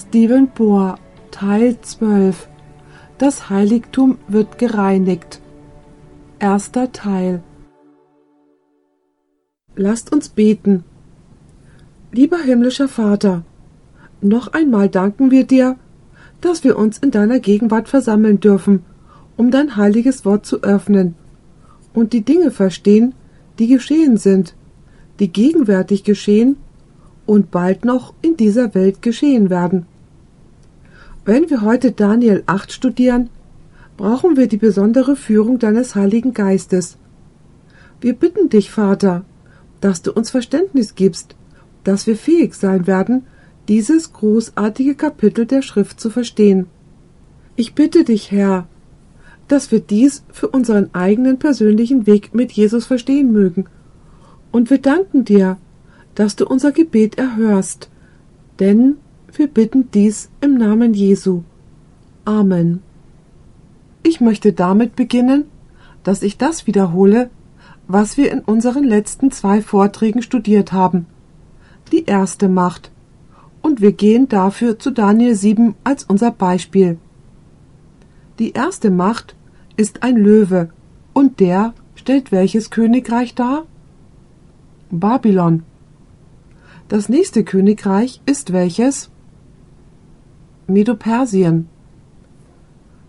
Stephen Bohr Teil 12 Das Heiligtum wird gereinigt. Erster Teil. Lasst uns beten. Lieber himmlischer Vater, noch einmal danken wir dir, dass wir uns in deiner Gegenwart versammeln dürfen, um dein heiliges Wort zu öffnen und die Dinge verstehen, die geschehen sind, die gegenwärtig geschehen und bald noch in dieser Welt geschehen werden. Wenn wir heute Daniel 8 studieren, brauchen wir die besondere Führung deines Heiligen Geistes. Wir bitten dich, Vater, dass du uns Verständnis gibst, dass wir fähig sein werden, dieses großartige Kapitel der Schrift zu verstehen. Ich bitte dich, Herr, dass wir dies für unseren eigenen persönlichen Weg mit Jesus verstehen mögen. Und wir danken dir, dass du unser Gebet erhörst, denn wir bitten dies im Namen Jesu. Amen. Ich möchte damit beginnen, dass ich das wiederhole, was wir in unseren letzten zwei Vorträgen studiert haben. Die erste Macht. Und wir gehen dafür zu Daniel 7 als unser Beispiel. Die erste Macht ist ein Löwe, und der stellt welches Königreich dar? Babylon. Das nächste Königreich ist welches? Medo-Persien.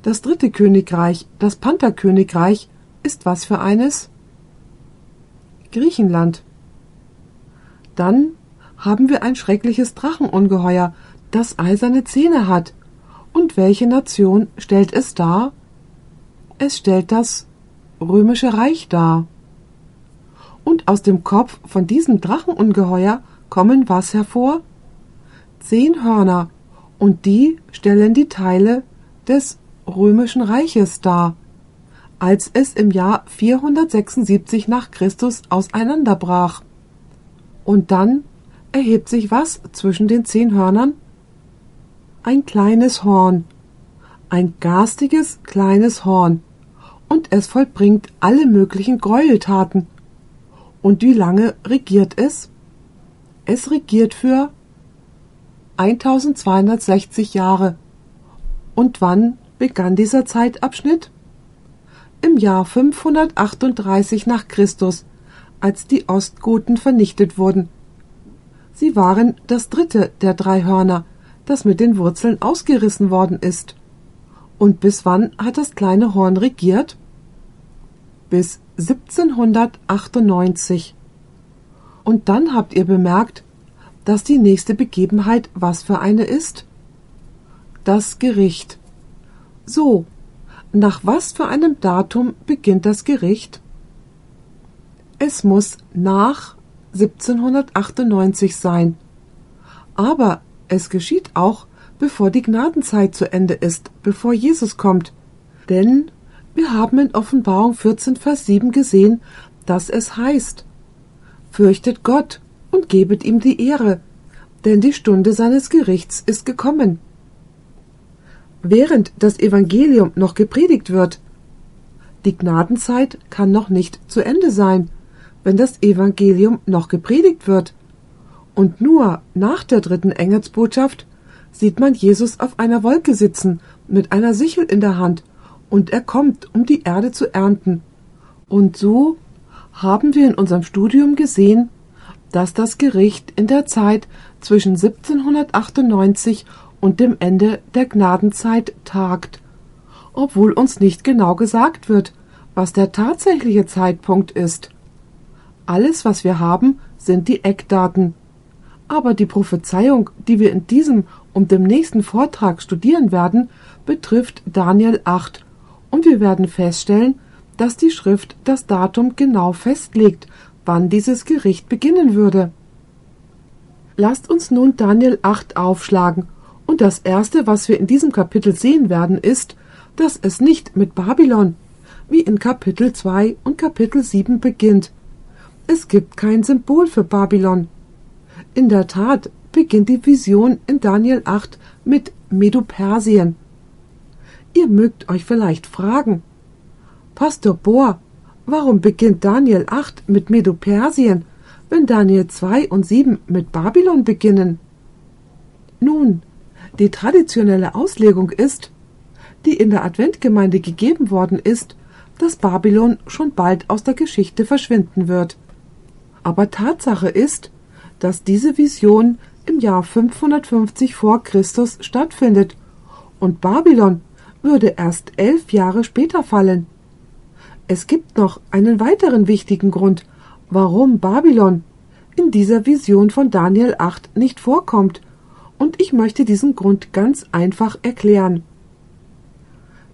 Das dritte Königreich, das Pantherkönigreich, ist was für eines? Griechenland. Dann haben wir ein schreckliches Drachenungeheuer, das eiserne Zähne hat. Und welche Nation stellt es dar? Es stellt das römische Reich dar. Und aus dem Kopf von diesem Drachenungeheuer kommen was hervor? Zehn Hörner, und die stellen die Teile des römischen Reiches dar, als es im Jahr 476 nach Christus auseinanderbrach. Und dann erhebt sich was zwischen den zehn Hörnern? Ein kleines Horn, ein garstiges kleines Horn, und es vollbringt alle möglichen Gräueltaten. Und wie lange regiert es? Es regiert für 1260 Jahre. Und wann begann dieser Zeitabschnitt? Im Jahr 538 nach Christus, als die Ostgoten vernichtet wurden. Sie waren das dritte der drei Hörner, das mit den Wurzeln ausgerissen worden ist. Und bis wann hat das kleine Horn regiert? Bis 1798. Und dann habt ihr bemerkt, dass die nächste Begebenheit was für eine ist? Das Gericht. So, nach was für einem Datum beginnt das Gericht? Es muss nach 1798 sein. Aber es geschieht auch, bevor die Gnadenzeit zu Ende ist, bevor Jesus kommt. Denn wir haben in Offenbarung 14, Vers 7 gesehen, dass es heißt, Fürchtet Gott und gebet ihm die Ehre, denn die Stunde seines Gerichts ist gekommen während das Evangelium noch gepredigt wird. Die Gnadenzeit kann noch nicht zu Ende sein, wenn das Evangelium noch gepredigt wird. Und nur nach der dritten Engelsbotschaft sieht man Jesus auf einer Wolke sitzen, mit einer Sichel in der Hand, und er kommt, um die Erde zu ernten. Und so haben wir in unserem Studium gesehen, dass das Gericht in der Zeit zwischen 1798 und dem Ende der Gnadenzeit tagt, obwohl uns nicht genau gesagt wird, was der tatsächliche Zeitpunkt ist. Alles, was wir haben, sind die Eckdaten. Aber die Prophezeiung, die wir in diesem und dem nächsten Vortrag studieren werden, betrifft Daniel 8, und wir werden feststellen, dass die Schrift das Datum genau festlegt, wann dieses Gericht beginnen würde. Lasst uns nun Daniel 8 aufschlagen und das Erste, was wir in diesem Kapitel sehen werden, ist, dass es nicht mit Babylon, wie in Kapitel 2 und Kapitel 7 beginnt. Es gibt kein Symbol für Babylon. In der Tat beginnt die Vision in Daniel 8 mit Medo-Persien. Ihr mögt euch vielleicht fragen, Pastor Bohr, warum beginnt Daniel 8 mit Medo-Persien, wenn Daniel 2 und 7 mit Babylon beginnen? Nun, Die traditionelle Auslegung ist, die in der Adventgemeinde gegeben worden ist, dass Babylon schon bald aus der Geschichte verschwinden wird. Aber Tatsache ist, dass diese Vision im Jahr 550 vor Christus stattfindet und Babylon würde erst elf Jahre später fallen. Es gibt noch einen weiteren wichtigen Grund, warum Babylon in dieser Vision von Daniel 8 nicht vorkommt, und ich möchte diesen Grund ganz einfach erklären.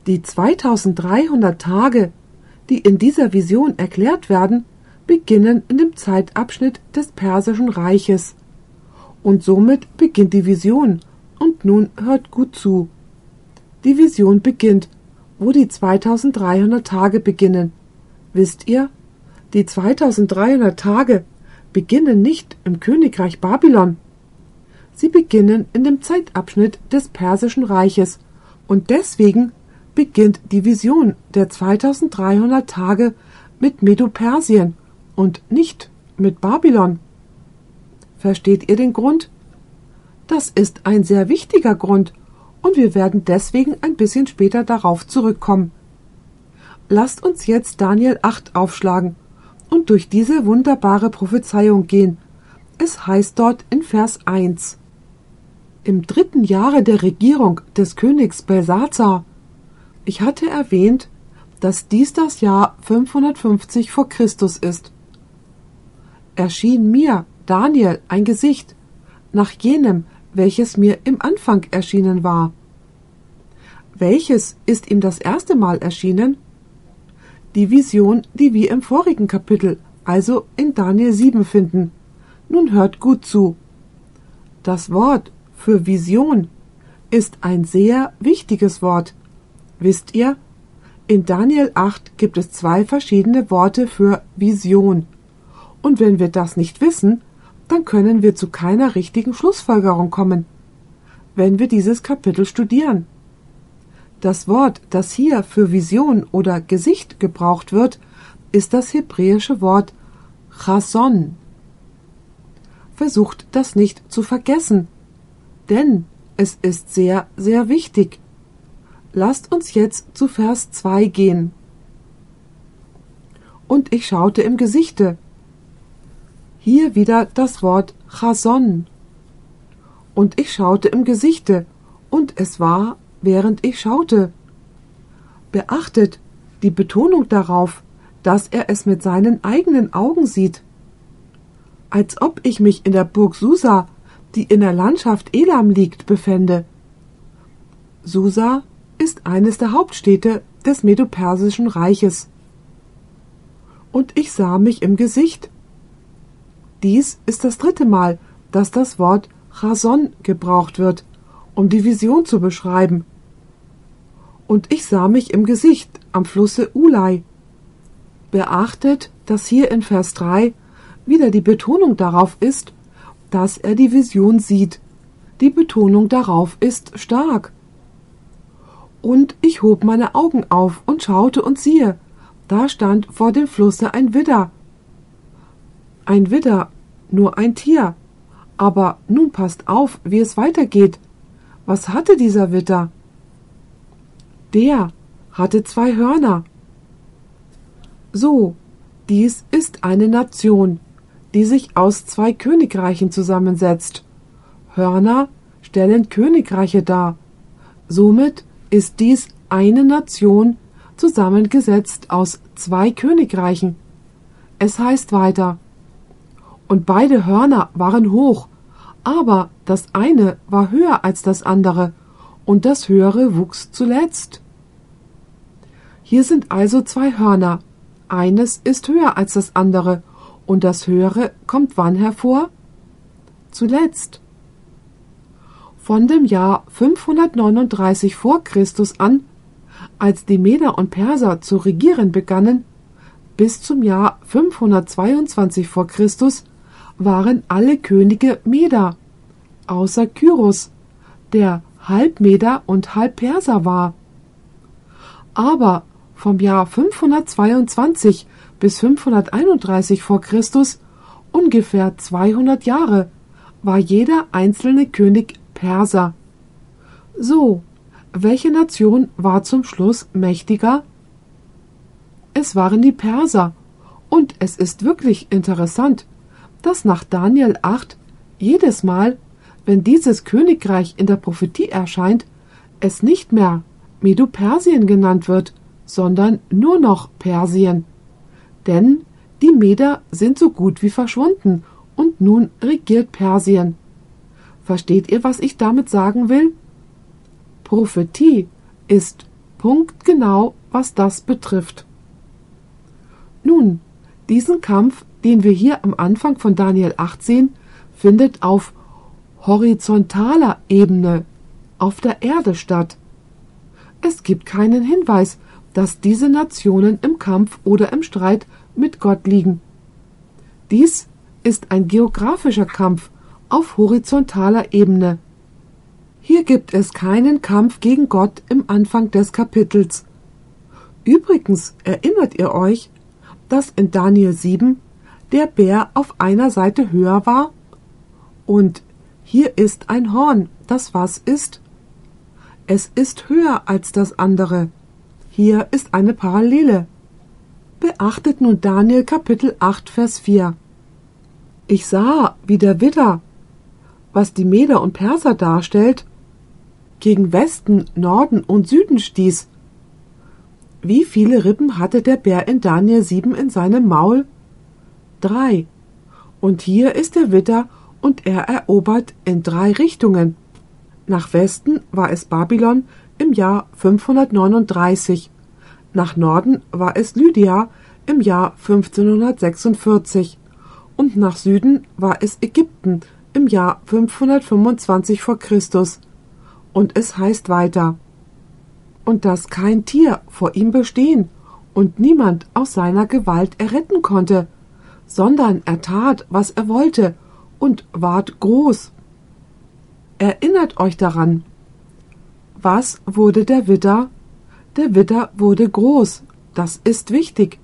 Die 2300 Tage, die in dieser Vision erklärt werden, beginnen in dem Zeitabschnitt des Persischen Reiches. Und somit beginnt die Vision. Und nun hört gut zu. Die Vision beginnt, wo die 2300 Tage beginnen. Wisst ihr? Die 2300 Tage beginnen nicht im Königreich Babylon. Sie beginnen in dem Zeitabschnitt des Persischen Reiches und deswegen beginnt die Vision der 2300 Tage mit Medo-Persien und nicht mit Babylon. Versteht ihr den Grund? Das ist ein sehr wichtiger Grund und wir werden deswegen ein bisschen später darauf zurückkommen. Lasst uns jetzt Daniel 8 aufschlagen und durch diese wunderbare Prophezeiung gehen. Es heißt dort in Vers 1 Im dritten Jahre der Regierung des Königs Belsazar ich hatte erwähnt, dass dies das Jahr 550 vor Christus ist. Erschien mir, Daniel, ein Gesicht, nach jenem, welches mir im Anfang erschienen war. Welches ist ihm das erste Mal erschienen? Die Vision, die wir im vorigen Kapitel, also in Daniel 7 finden. Nun hört gut zu. Das Wort für Vision ist ein sehr wichtiges Wort. Wisst ihr? In Daniel 8 gibt es zwei verschiedene Worte für Vision. Und wenn wir das nicht wissen, dann können wir zu keiner richtigen Schlussfolgerung kommen, wenn wir dieses Kapitel studieren. Das Wort, das hier für Vision oder Gesicht gebraucht wird, ist das hebräische Wort Chason. Versucht das nicht zu vergessen, denn es ist sehr, sehr wichtig. Lasst uns jetzt zu Vers 2 gehen. Und ich schaute im Gesichte. Hier wieder das Wort Chason. Und ich schaute im Gesichte, und es war, während ich schaute. Beachtet die Betonung darauf, dass er es mit seinen eigenen Augen sieht. Als ob ich mich in der Burg Susa, die in der Landschaft Elam liegt, befände. Susa ist eines der Hauptstädte des Medopersischen Reiches. Und ich sah mich im Gesicht. Dies ist das dritte Mal, dass das Wort Chason gebraucht wird, um die Vision zu beschreiben. Und ich sah mich im Gesicht am Flusse Ulai. Beachtet, dass hier in Vers 3 wieder die Betonung darauf ist, dass er die Vision sieht. Die Betonung darauf ist stark. Und ich hob meine Augen auf und schaute und siehe, da stand vor dem Flusse ein Widder. Ein Widder, nur ein Tier. Aber nun passt auf, wie es weitergeht. Was hatte dieser Widder? Der hatte zwei Hörner. So, dies ist eine Nation, die sich aus zwei Königreichen zusammensetzt. Hörner stellen Königreiche dar. Somit ist dies eine Nation, zusammengesetzt aus zwei Königreichen. Es heißt weiter, und beide Hörner waren hoch, aber das eine war höher als das andere, und das höhere wuchs zuletzt. Hier sind also zwei Hörner, eines ist höher als das andere, und das höhere kommt wann hervor? Zuletzt. Von dem Jahr 539 vor Christus an, als die Meder und Perser zu regieren begannen, bis zum Jahr 522 vor Christus waren alle Könige Meder, außer Kyros, der halb Meder und halb Perser war. Aber vom Jahr 522 bis 531 vor Christus, ungefähr 200 Jahre, war jeder einzelne König Perser. So, welche Nation war zum Schluss mächtiger? Es waren die Perser. Und es ist wirklich interessant, dass nach Daniel 8 jedes Mal, wenn dieses Königreich in der Prophetie erscheint, es nicht mehr Medo-Persien genannt wird, sondern nur noch Persien. Denn die Meder sind so gut wie verschwunden und nun regiert Persien. Versteht ihr, was ich damit sagen will? Prophetie ist punktgenau, was das betrifft. Nun, diesen Kampf, den wir hier am Anfang von Daniel 8 sehen, findet auf horizontaler Ebene auf der Erde statt. Es gibt keinen Hinweis, dass diese Nationen im Kampf oder im Streit mit Gott liegen. Dies ist ein geografischer Kampf auf horizontaler Ebene. Hier gibt es keinen Kampf gegen Gott im Anfang des Kapitels. Übrigens erinnert ihr euch, dass in Daniel 7 der Bär auf einer Seite höher war? Und hier ist ein Horn, das was ist? Es ist höher als das andere. Hier ist eine Parallele. Beachtet nun Daniel Kapitel 8, Vers 4. Ich sah, wie der Widder, was die Meder und Perser darstellt, gegen Westen, Norden und Süden stieß. Wie viele Rippen hatte der Bär in Daniel 7 in seinem Maul? Drei. Und hier ist der Widder und er erobert in drei Richtungen. Nach Westen war es Babylon im Jahr 539. Nach Norden war es Lydia im Jahr 1546 und nach Süden war es Ägypten im Jahr 525 vor Christus. Und es heißt weiter und dass kein Tier vor ihm bestehen und niemand aus seiner Gewalt erretten konnte, sondern er tat, was er wollte und ward groß. Erinnert euch daran. Was wurde der Widder? Der Widder wurde groß. Das ist wichtig.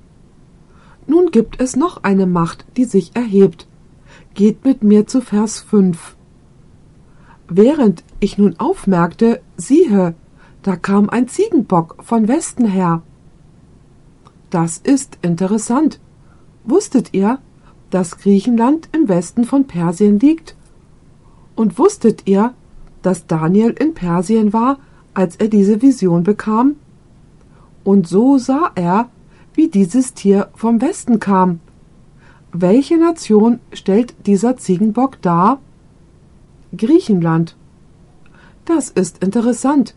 Nun gibt es noch eine Macht, die sich erhebt. Geht mit mir zu Vers 5. Während ich nun aufmerkte, siehe, da kam ein Ziegenbock von Westen her. Das ist interessant. Wusstet ihr, dass Griechenland im Westen von Persien liegt? Und wusstet ihr, dass Daniel in Persien war, als er diese Vision bekam? Und so sah er, wie dieses Tier vom Westen kam. Welche Nation stellt dieser Ziegenbock dar? Griechenland. Das ist interessant.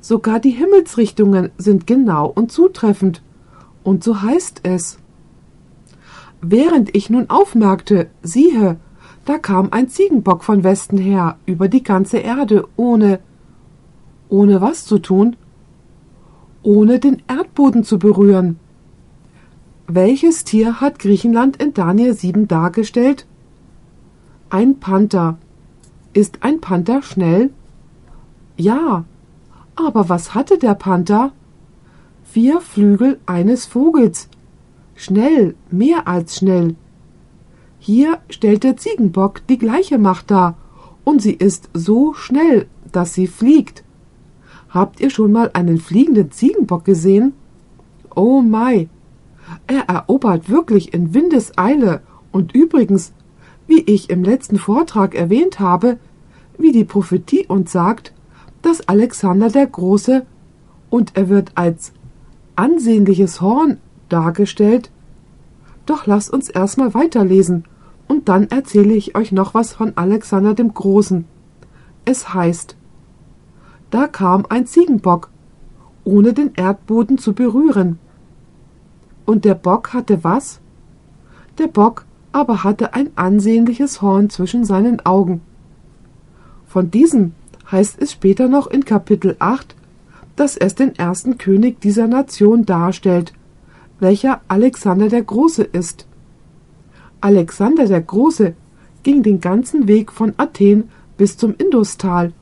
Sogar die Himmelsrichtungen sind genau und zutreffend. Und so heißt es. Während ich nun aufmerkte, siehe, da kam ein Ziegenbock von Westen her über die ganze Erde, ohne ohne was zu tun? Ohne den Erdboden zu berühren. Welches Tier hat Griechenland in Daniel 7 dargestellt? Ein Panther. Ist ein Panther schnell? Ja, aber was hatte der Panther? Vier Flügel eines Vogels. Schnell, mehr als schnell. Hier stellt der Ziegenbock die gleiche Macht dar, und sie ist so schnell, dass sie fliegt. Habt ihr schon mal einen fliegenden Ziegenbock gesehen? Oh mai! Er erobert wirklich in Windeseile und übrigens, wie ich im letzten Vortrag erwähnt habe, wie die Prophetie uns sagt, dass Alexander der Große und er wird als ansehnliches Horn dargestellt. Doch lasst uns erstmal weiterlesen und dann erzähle ich euch noch was von Alexander dem Großen. Es heißt, da kam ein Ziegenbock, ohne den Erdboden zu berühren. Und der Bock hatte was? Der Bock aber hatte ein ansehnliches Horn zwischen seinen Augen. Von diesem heißt es später noch in Kapitel 8, dass es den ersten König dieser Nation darstellt, welcher Alexander der Große ist. Alexander der Große ging den ganzen Weg von Athen bis zum Industal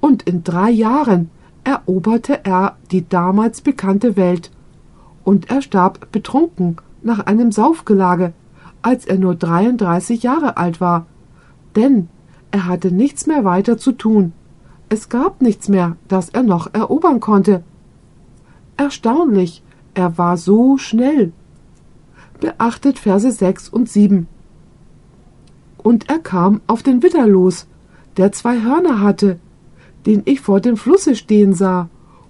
und in drei Jahren eroberte er die damals bekannte Welt und er starb betrunken nach einem Saufgelage, als er nur 33 Jahre alt war, denn er hatte nichts mehr weiter zu tun Es gab nichts mehr, das er noch erobern konnte. Erstaunlich, er war so schnell. Beachtet Verse 6 und 7. Und er kam auf den Widder los, der zwei Hörner hatte, den ich vor dem Flusse stehen sah,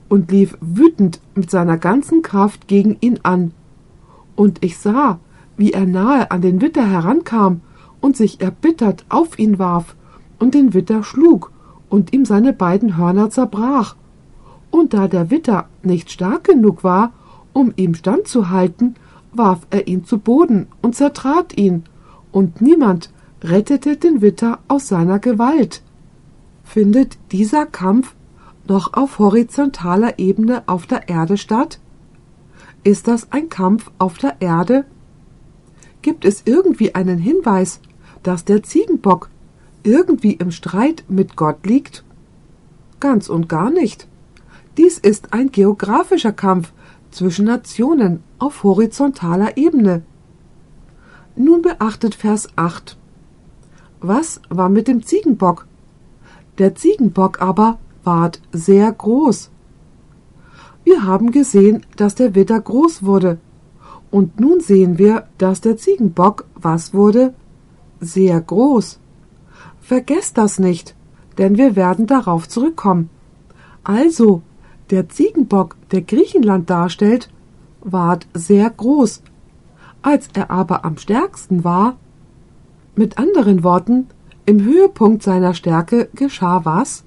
und lief wütend mit seiner ganzen Kraft gegen ihn an. Und ich sah, wie er nahe an den Widder herankam und sich erbittert auf ihn warf und den Widder schlug und ihm seine beiden Hörner zerbrach. Und da der Widder nicht stark genug war, um ihm standzuhalten, warf er ihn zu Boden und zertrat ihn, und niemand rettete den Widder aus seiner Gewalt. Findet dieser Kampf noch auf horizontaler Ebene auf der Erde statt? Ist das ein Kampf auf der Erde? Gibt es irgendwie einen Hinweis, dass der Ziegenbock irgendwie im Streit mit Gott liegt? Ganz und gar nicht. Dies ist ein geografischer Kampf zwischen Nationen auf horizontaler Ebene. Nun beachtet Vers 8. Was war mit dem Ziegenbock? Der Ziegenbock aber ward sehr groß. Wir haben gesehen, dass der Widder groß wurde. Und nun sehen wir, dass der Ziegenbock was wurde? Sehr groß. Vergesst das nicht, denn wir werden darauf zurückkommen. Also, der Ziegenbock, der Griechenland darstellt, ward sehr groß. Als er aber am stärksten war, mit anderen Worten, im Höhepunkt seiner Stärke geschah was?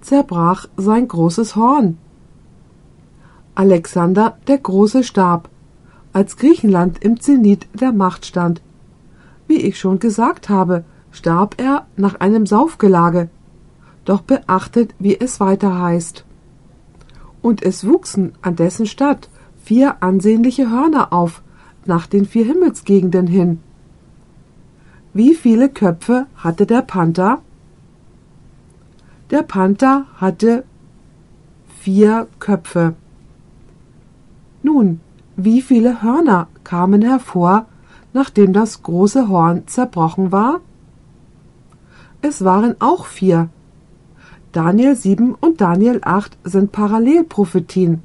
Zerbrach sein großes Horn. Alexander der Große starb, als Griechenland im Zenit der Macht stand. Wie ich schon gesagt habe, starb er nach einem Saufgelage. Doch beachtet, wie es weiter heißt. Und es wuchsen an dessen Stadt vier ansehnliche Hörner auf, nach den vier Himmelsgegenden hin. Wie viele Köpfe hatte der Panther? Der Panther hatte vier Köpfe. Nun, wie viele Hörner kamen hervor, nachdem das große Horn zerbrochen war? Es waren auch vier. Daniel 7 und Daniel 8 sind Parallelprophetien.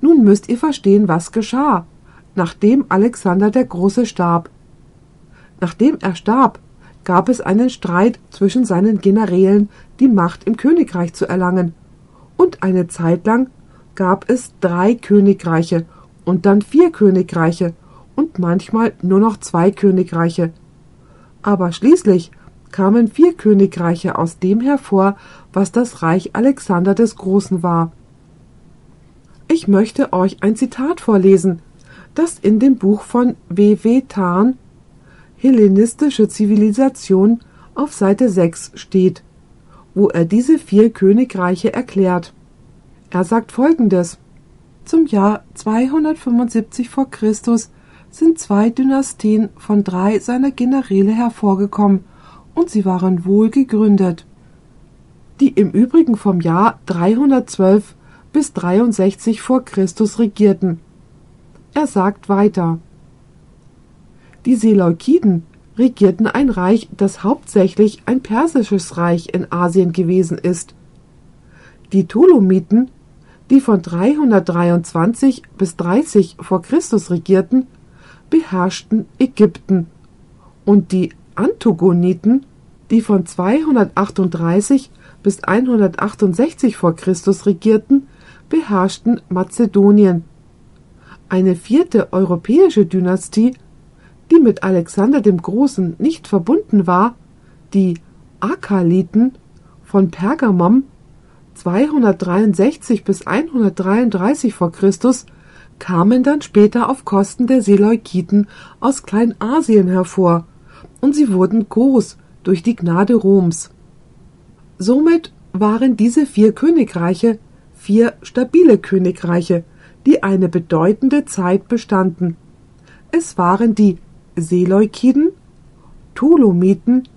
Nun müsst ihr verstehen, was geschah, nachdem Alexander der Große starb. Nachdem er starb, gab es einen Streit zwischen seinen Generälen, die Macht im Königreich zu erlangen, und eine Zeit lang gab es drei Königreiche und dann vier Königreiche und manchmal nur noch zwei Königreiche. Aber schließlich kamen vier Königreiche aus dem hervor, was das Reich Alexander des Großen war. Ich möchte euch ein Zitat vorlesen, das in dem Buch von W. W. Tarn Hellenistische Zivilisation auf Seite 6 steht, wo er diese vier Königreiche erklärt. Er sagt folgendes Zum Jahr 275 vor Christus sind zwei Dynastien von drei seiner Generäle hervorgekommen, und sie waren wohl gegründet. Die im Übrigen vom Jahr 312 bis 63 vor Christus regierten. Er sagt weiter. Die Seleukiden regierten ein Reich, das hauptsächlich ein persisches Reich in Asien gewesen ist. Die Ptolemiten, die von 323 bis 30 vor Christus regierten, beherrschten Ägypten und die Antigoniten, die von 238 bis 168 vor Christus regierten, beherrschten Mazedonien. Eine vierte europäische Dynastie, die mit Alexander dem Großen nicht verbunden war, die Akaliten von Pergamon 263 bis 133 vor Christus kamen dann später auf Kosten der Seleukiden aus Kleinasien hervor und sie wurden groß durch die Gnade Roms. Somit waren diese vier Königreiche vier stabile Königreiche, die eine bedeutende Zeit bestanden. Es waren die Seleukiden, Ptolemiten,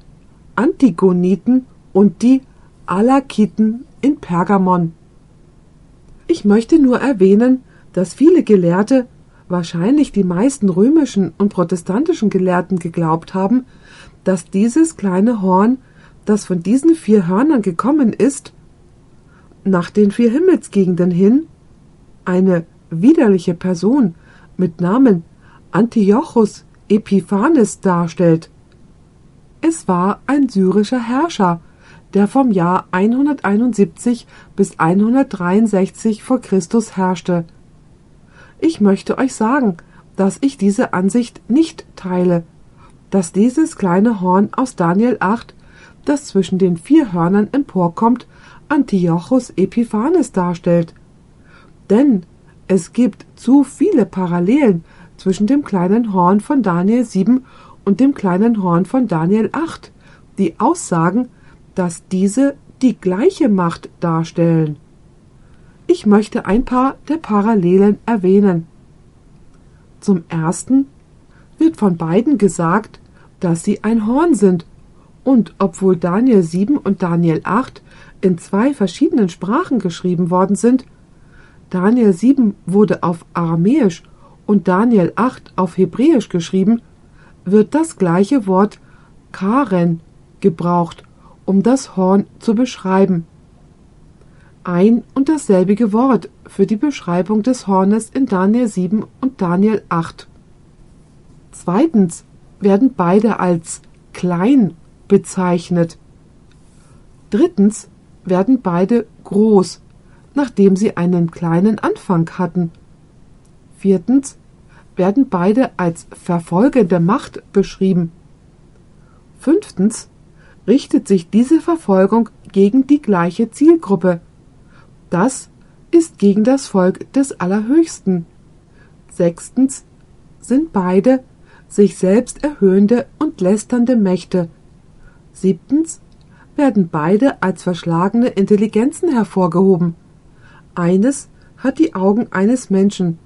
Antigoniten und die Alakiten in Pergamon. Ich möchte nur erwähnen, dass viele Gelehrte, wahrscheinlich die meisten römischen und protestantischen Gelehrten geglaubt haben, dass dieses kleine Horn das von diesen vier Hörnern gekommen ist, nach den vier Himmelsgegenden hin, eine widerliche Person mit Namen Antiochus Epiphanes darstellt. Es war ein syrischer Herrscher, der vom Jahr 171 bis 163 vor Christus herrschte. Ich möchte euch sagen, dass ich diese Ansicht nicht teile, dass dieses kleine Horn aus Daniel 8, das zwischen den vier Hörnern emporkommt, Antiochus Epiphanes darstellt. Denn es gibt zu viele Parallelen zwischen dem kleinen Horn von Daniel 7 und dem kleinen Horn von Daniel 8, die aussagen, dass diese die gleiche Macht darstellen. Ich möchte ein paar der Parallelen erwähnen. Zum ersten wird von beiden gesagt, dass sie ein Horn sind, und obwohl Daniel 7 und Daniel 8 in zwei verschiedenen Sprachen geschrieben worden sind, Daniel 7 wurde auf Aramäisch und Daniel 8 auf Hebräisch geschrieben, wird das gleiche Wort Karen gebraucht, um das Horn zu beschreiben. Ein und dasselbige Wort für die Beschreibung des Hornes in Daniel 7 und Daniel 8. Zweitens werden beide als klein bezeichnet. Drittens werden beide groß, nachdem sie einen kleinen Anfang hatten. Viertens werden beide als verfolgende Macht beschrieben. Fünftens richtet sich diese Verfolgung gegen die gleiche Zielgruppe. Das ist gegen das Volk des Allerhöchsten. Sechstens sind beide sich selbst erhöhende und lästernde Mächte. Siebtens werden beide als verschlagene Intelligenzen hervorgehoben. Eines hat die Augen eines Menschen.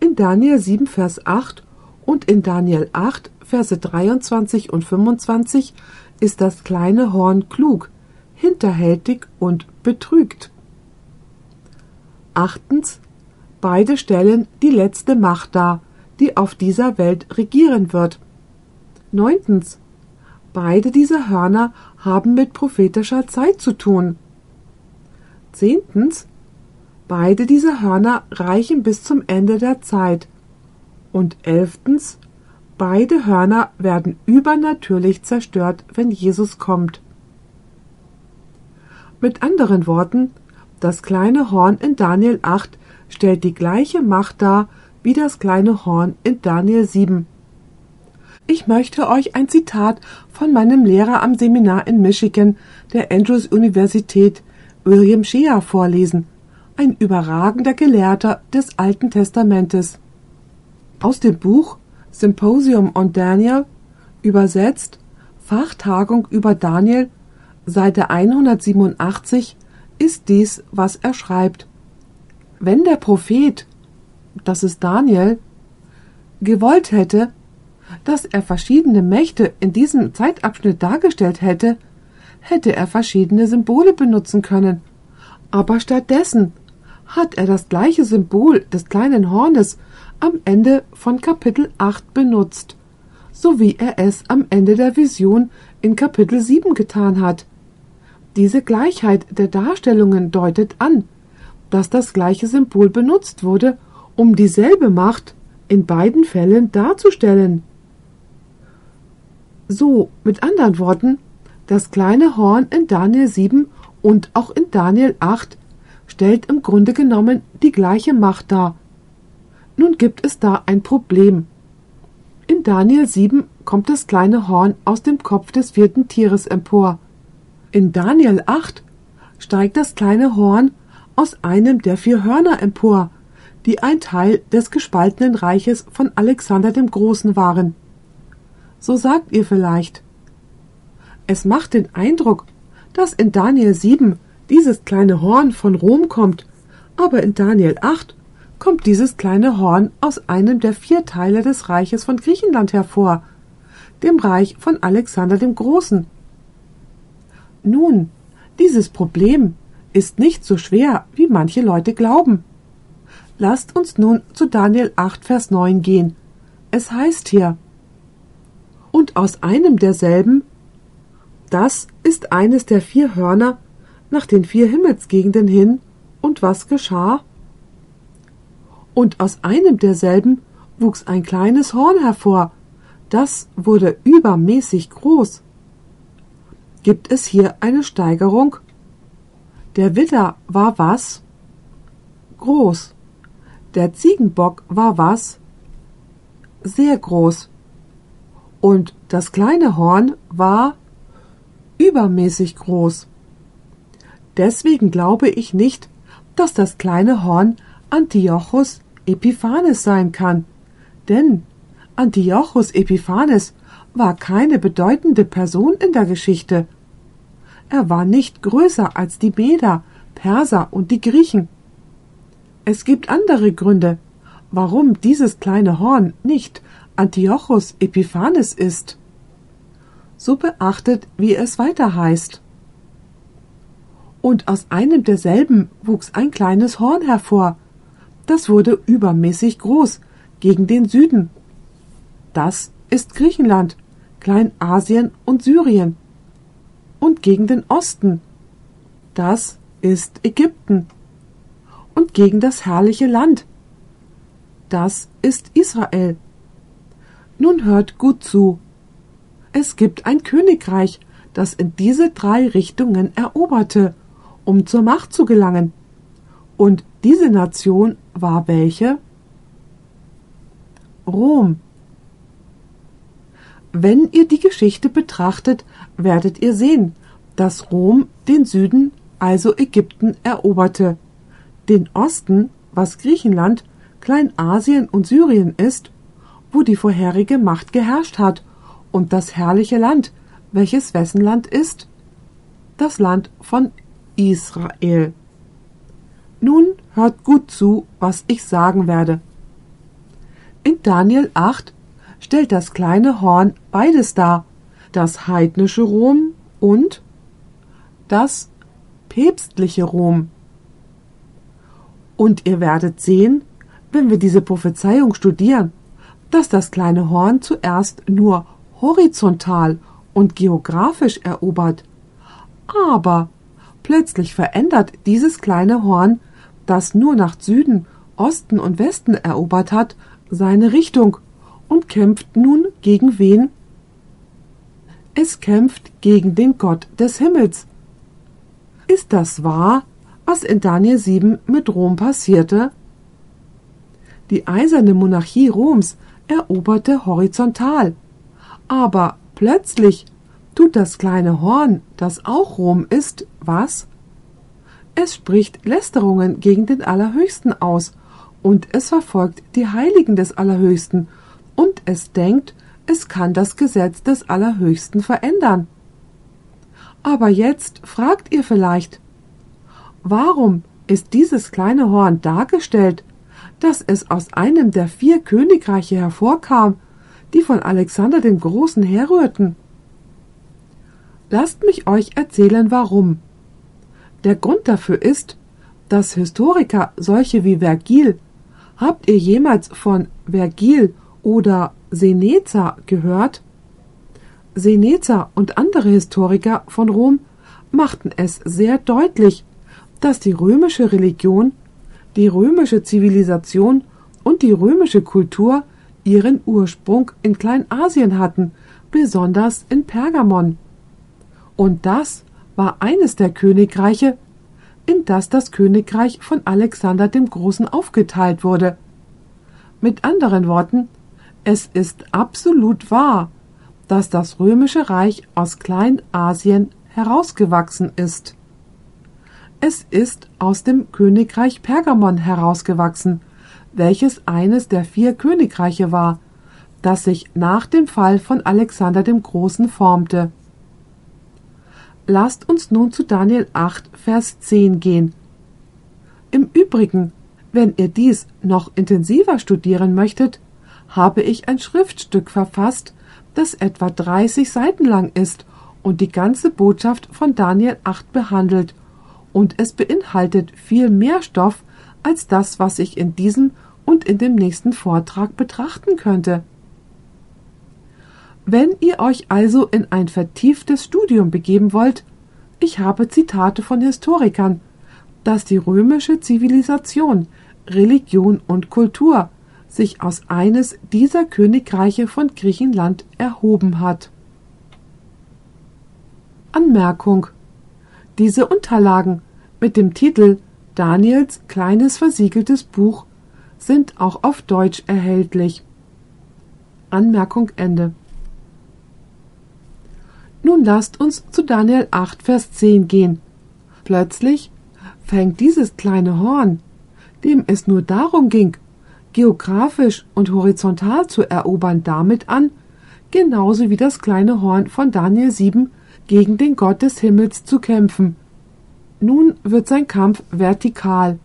In Daniel 7, Vers 8 und in Daniel 8, Verse 23 und 25 ist das kleine Horn klug, hinterhältig und betrügt. Achtens. Beide stellen die letzte Macht dar, die auf dieser Welt regieren wird. Neuntens. Beide dieser Hörner haben mit prophetischer Zeit zu tun. Zehntens. Beide dieser Hörner reichen bis zum Ende der Zeit. Und elftens. Beide Hörner werden übernatürlich zerstört, wenn Jesus kommt. Mit anderen Worten, das kleine Horn in Daniel 8 stellt die gleiche Macht dar wie das kleine Horn in Daniel 7. Ich möchte euch ein Zitat von meinem Lehrer am Seminar in Michigan der Andrews Universität, William Shea, vorlesen, ein überragender Gelehrter des Alten Testamentes. Aus dem Buch Symposium on Daniel, übersetzt Fachtagung über Daniel, Seite 187, ist dies, was er schreibt. Wenn der Prophet, das ist Daniel, gewollt hätte, dass er verschiedene Mächte in diesem Zeitabschnitt dargestellt hätte, hätte er verschiedene Symbole benutzen können. Aber stattdessen hat er das gleiche Symbol des kleinen Hornes am Ende von Kapitel 8 benutzt, so wie er es am Ende der Vision in Kapitel 7 getan hat. Diese Gleichheit der Darstellungen deutet an, dass das gleiche Symbol benutzt wurde, um dieselbe Macht in beiden Fällen darzustellen. So, mit anderen Worten, das kleine Horn in Daniel 7 und auch in Daniel 8 stellt im Grunde genommen die gleiche Macht dar. Nun gibt es da ein Problem. In Daniel 7 kommt das kleine Horn aus dem Kopf des vierten Tieres empor. In Daniel 8 steigt das kleine Horn aus einem der vier Hörner empor, die ein Teil des gespaltenen Reiches von Alexander dem Großen waren. So sagt ihr vielleicht. Es macht den Eindruck, dass in Daniel 7 dieses kleine Horn von Rom kommt, aber in Daniel 8 kommt dieses kleine Horn aus einem der vier Teile des Reiches von Griechenland hervor, dem Reich von Alexander dem Großen. Nun, dieses Problem ist nicht so schwer, wie manche Leute glauben. Lasst uns nun zu Daniel 8, Vers 9 gehen. Es heißt hier, und aus einem derselben, Das ist eines der vier Hörner nach den vier Himmelsgegenden hin, und was geschah? Und aus einem derselben wuchs ein kleines Horn hervor, das wurde übermäßig groß. Gibt es hier eine Steigerung? Der Widder war was? Groß. Der Ziegenbock war was? Sehr groß. Und das kleine Horn war übermäßig groß. Deswegen glaube ich nicht, dass das kleine Horn Antiochus Epiphanes sein kann, denn Antiochus Epiphanes war keine bedeutende Person in der Geschichte. Er war nicht größer als die Meder, Perser und die Griechen. Es gibt andere Gründe, warum dieses kleine Horn nicht Antiochus Epiphanes ist. So beachtet, wie es weiter heißt. Und aus einem derselben wuchs ein kleines Horn hervor. Das wurde übermäßig groß gegen den Süden. Das ist Griechenland, Kleinasien und Syrien. Und gegen den Osten. Das ist Ägypten. Und gegen das herrliche Land. Das ist Israel. Nun hört gut zu. Es gibt ein Königreich, das in diese drei Richtungen eroberte, um zur Macht zu gelangen. Und diese Nation war welche? Rom. Wenn ihr die Geschichte betrachtet, werdet ihr sehen, dass Rom den Süden, also Ägypten, eroberte, den Osten, was Griechenland, Kleinasien und Syrien ist, wo die vorherige Macht geherrscht hat, und das herrliche Land, welches wessen Land ist? Das Land von Israel. Nun hört gut zu, was ich sagen werde. In Daniel 8 stellt das kleine Horn beides dar, das heidnische Rom und das päpstliche Rom. Und ihr werdet sehen, wenn wir diese Prophezeiung studieren, dass das kleine Horn zuerst nur horizontal und geografisch erobert. Aber plötzlich verändert dieses kleine Horn, das nur nach Süden, Osten und Westen erobert hat, seine Richtung und kämpft nun gegen wen? Es kämpft gegen den Gott des Himmels. Ist das wahr, was in Daniel 7 mit Rom passierte? Die eiserne Monarchie Roms eroberte horizontal, aber plötzlich tut das kleine Horn, das auch Rom ist, was? Es spricht Lästerungen gegen den Allerhöchsten aus, und es verfolgt die Heiligen des Allerhöchsten, und es denkt, es kann das Gesetz des Allerhöchsten verändern. Aber jetzt fragt ihr vielleicht, warum ist dieses kleine Horn dargestellt, dass es aus einem der vier Königreiche hervorkam, die von Alexander dem Großen herrührten. Lasst mich euch erzählen, warum. Der Grund dafür ist, dass Historiker solche wie Vergil, habt ihr jemals von Vergil oder Seneca gehört? Seneca und andere Historiker von Rom machten es sehr deutlich, dass die römische Religion, die römische Zivilisation und die römische Kultur ihren Ursprung in Kleinasien hatten, besonders in Pergamon. Und das war eines der Königreiche, in das das Königreich von Alexander dem Großen aufgeteilt wurde. Mit anderen Worten, es ist absolut wahr, dass das römische Reich aus Kleinasien herausgewachsen ist. Es ist aus dem Königreich Pergamon herausgewachsen, welches eines der vier Königreiche war, das sich nach dem Fall von Alexander dem Großen formte. Lasst uns nun zu Daniel 8, Vers 10 gehen. Im Übrigen, wenn ihr dies noch intensiver studieren möchtet, habe ich ein Schriftstück verfasst, das etwa 30 Seiten lang ist und die ganze Botschaft von Daniel 8 behandelt, und es beinhaltet viel mehr Stoff als das, was ich in diesem und in dem nächsten Vortrag betrachten könnte. Wenn ihr euch also in ein vertieftes Studium begeben wollt, ich habe Zitate von Historikern, dass die römische Zivilisation, Religion und Kultur sich aus eines dieser Königreiche von Griechenland erhoben hat. Anmerkung Diese Unterlagen mit dem Titel Daniels kleines versiegeltes Buch sind auch auf Deutsch erhältlich. Anmerkung Ende. Nun lasst uns zu Daniel 8, Vers 10 gehen. Plötzlich fängt dieses kleine Horn, dem es nur darum ging, geografisch und horizontal zu erobern, damit an, genauso wie das kleine Horn von Daniel 7 gegen den Gott des Himmels zu kämpfen. Nun wird sein Kampf vertikal.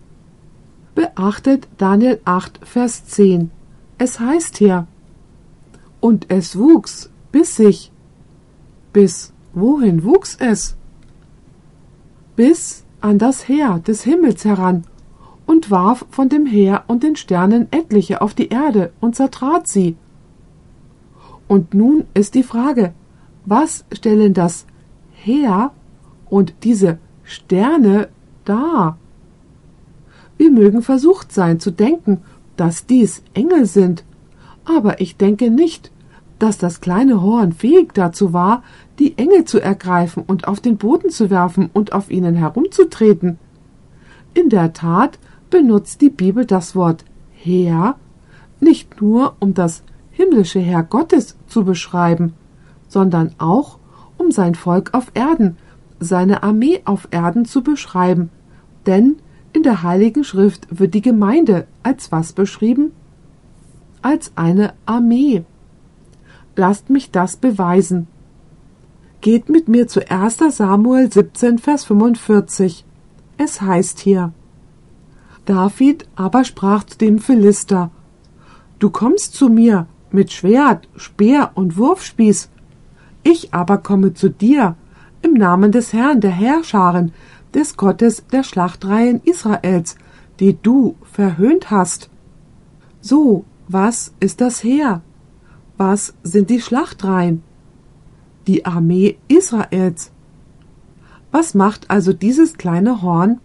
Beachtet Daniel 8, Vers 10. Es heißt hier, und es wuchs bis sich. Bis wohin wuchs es? Bis an das Heer des Himmels heran und warf von dem Heer und den Sternen etliche auf die Erde und zertrat sie. Und nun ist die Frage, was stellen das Heer und diese Sterne dar? Wir mögen versucht sein zu denken, dass dies Engel sind, aber ich denke nicht, dass das kleine Horn fähig dazu war, die Engel zu ergreifen und auf den Boden zu werfen und auf ihnen herumzutreten. In der Tat benutzt die Bibel das Wort Heer nicht nur um das himmlische Heer Gottes zu beschreiben, sondern auch um sein Volk auf Erden, seine Armee auf Erden zu beschreiben, denn in der Heiligen Schrift wird die Gemeinde als was beschrieben? Als eine Armee. Lasst mich das beweisen. Geht mit mir zu 1. Samuel 17, Vers 45. Es heißt hier, David aber sprach zu dem Philister, Du kommst zu mir mit Schwert, Speer und Wurfspieß. Ich aber komme zu dir im Namen des Herrn der Herrscharen, des Gottes der Schlachtreihen Israels, die du verhöhnt hast. So, was ist das Heer? Was sind die Schlachtreihen? Die Armee Israels. Was macht also dieses kleine Horn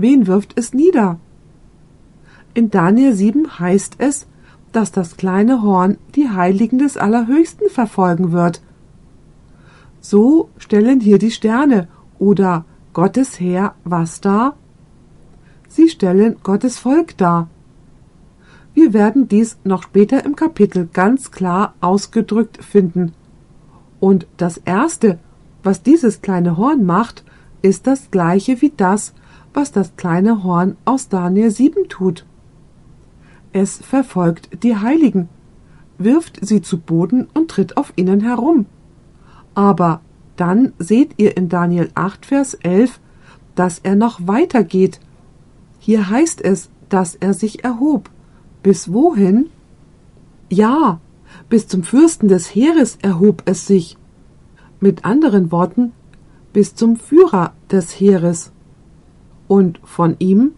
Wen wirft es nieder? In Daniel 7 heißt es, dass das kleine Horn die Heiligen des Allerhöchsten verfolgen wird. So stellen hier die Sterne oder Gottes Heer was dar? Sie stellen Gottes Volk dar. Wir werden dies noch später im Kapitel ganz klar ausgedrückt finden. Und das Erste, was dieses kleine Horn macht, ist das gleiche wie das, was das kleine Horn aus Daniel 7 tut. Es verfolgt die Heiligen, wirft sie zu Boden und tritt auf ihnen herum. Aber dann seht ihr in Daniel 8, Vers 11, dass er noch weiter geht. Hier heißt es, dass er sich erhob. Bis wohin? Ja, bis zum Fürsten des Heeres erhob es sich. Mit anderen Worten, bis zum Führer des Heeres. Und von ihm,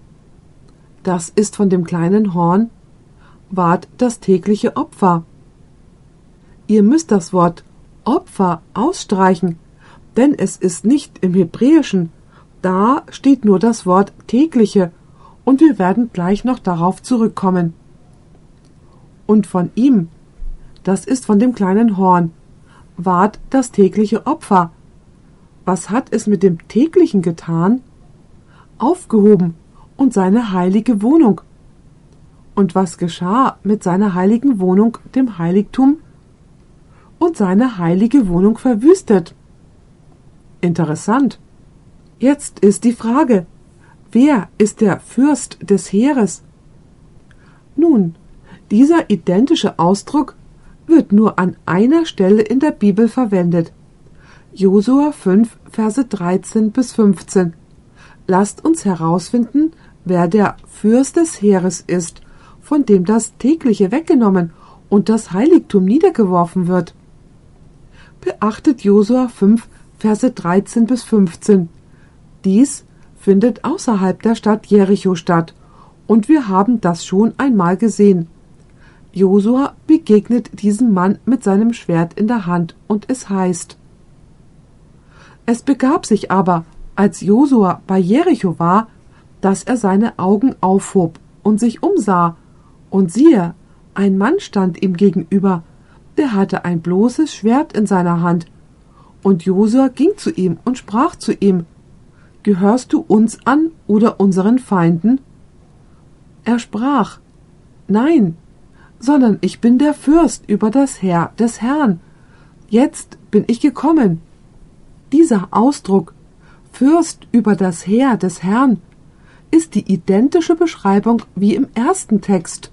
das ist von dem kleinen Horn, ward das tägliche Opfer. Ihr müsst das Wort Opfer ausstreichen, denn es ist nicht im Hebräischen, da steht nur das Wort tägliche, und wir werden gleich noch darauf zurückkommen. Und von ihm, das ist von dem kleinen Horn, ward das tägliche Opfer. Was hat es mit dem täglichen getan? Aufgehoben und seine heilige Wohnung. Und was geschah mit seiner heiligen Wohnung, dem Heiligtum? Und seine heilige Wohnung verwüstet. Interessant. Jetzt ist die Frage, wer ist der Fürst des Heeres? Nun, dieser identische Ausdruck wird nur an einer Stelle in der Bibel verwendet. Josua 5, Verse 13 bis 15. Lasst uns herausfinden, wer der Fürst des Heeres ist, von dem das tägliche weggenommen und das Heiligtum niedergeworfen wird. Beachtet Josua 5, Verse 13 bis 15. Dies findet außerhalb der Stadt Jericho statt, und wir haben das schon einmal gesehen. Josua begegnet diesem Mann mit seinem Schwert in der Hand und es heißt, es begab sich aber, als Josua bei Jericho war, dass er seine Augen aufhob und sich umsah, und siehe, ein Mann stand ihm gegenüber, der hatte ein bloßes Schwert in seiner Hand. Und Josua ging zu ihm und sprach zu ihm, Gehörst du uns an oder unseren Feinden? Er sprach, Nein, sondern ich bin der Fürst über das Heer des Herrn. Jetzt bin ich gekommen. Dieser Ausdruck Fürst über das Heer des Herrn ist die identische Beschreibung wie im ersten Text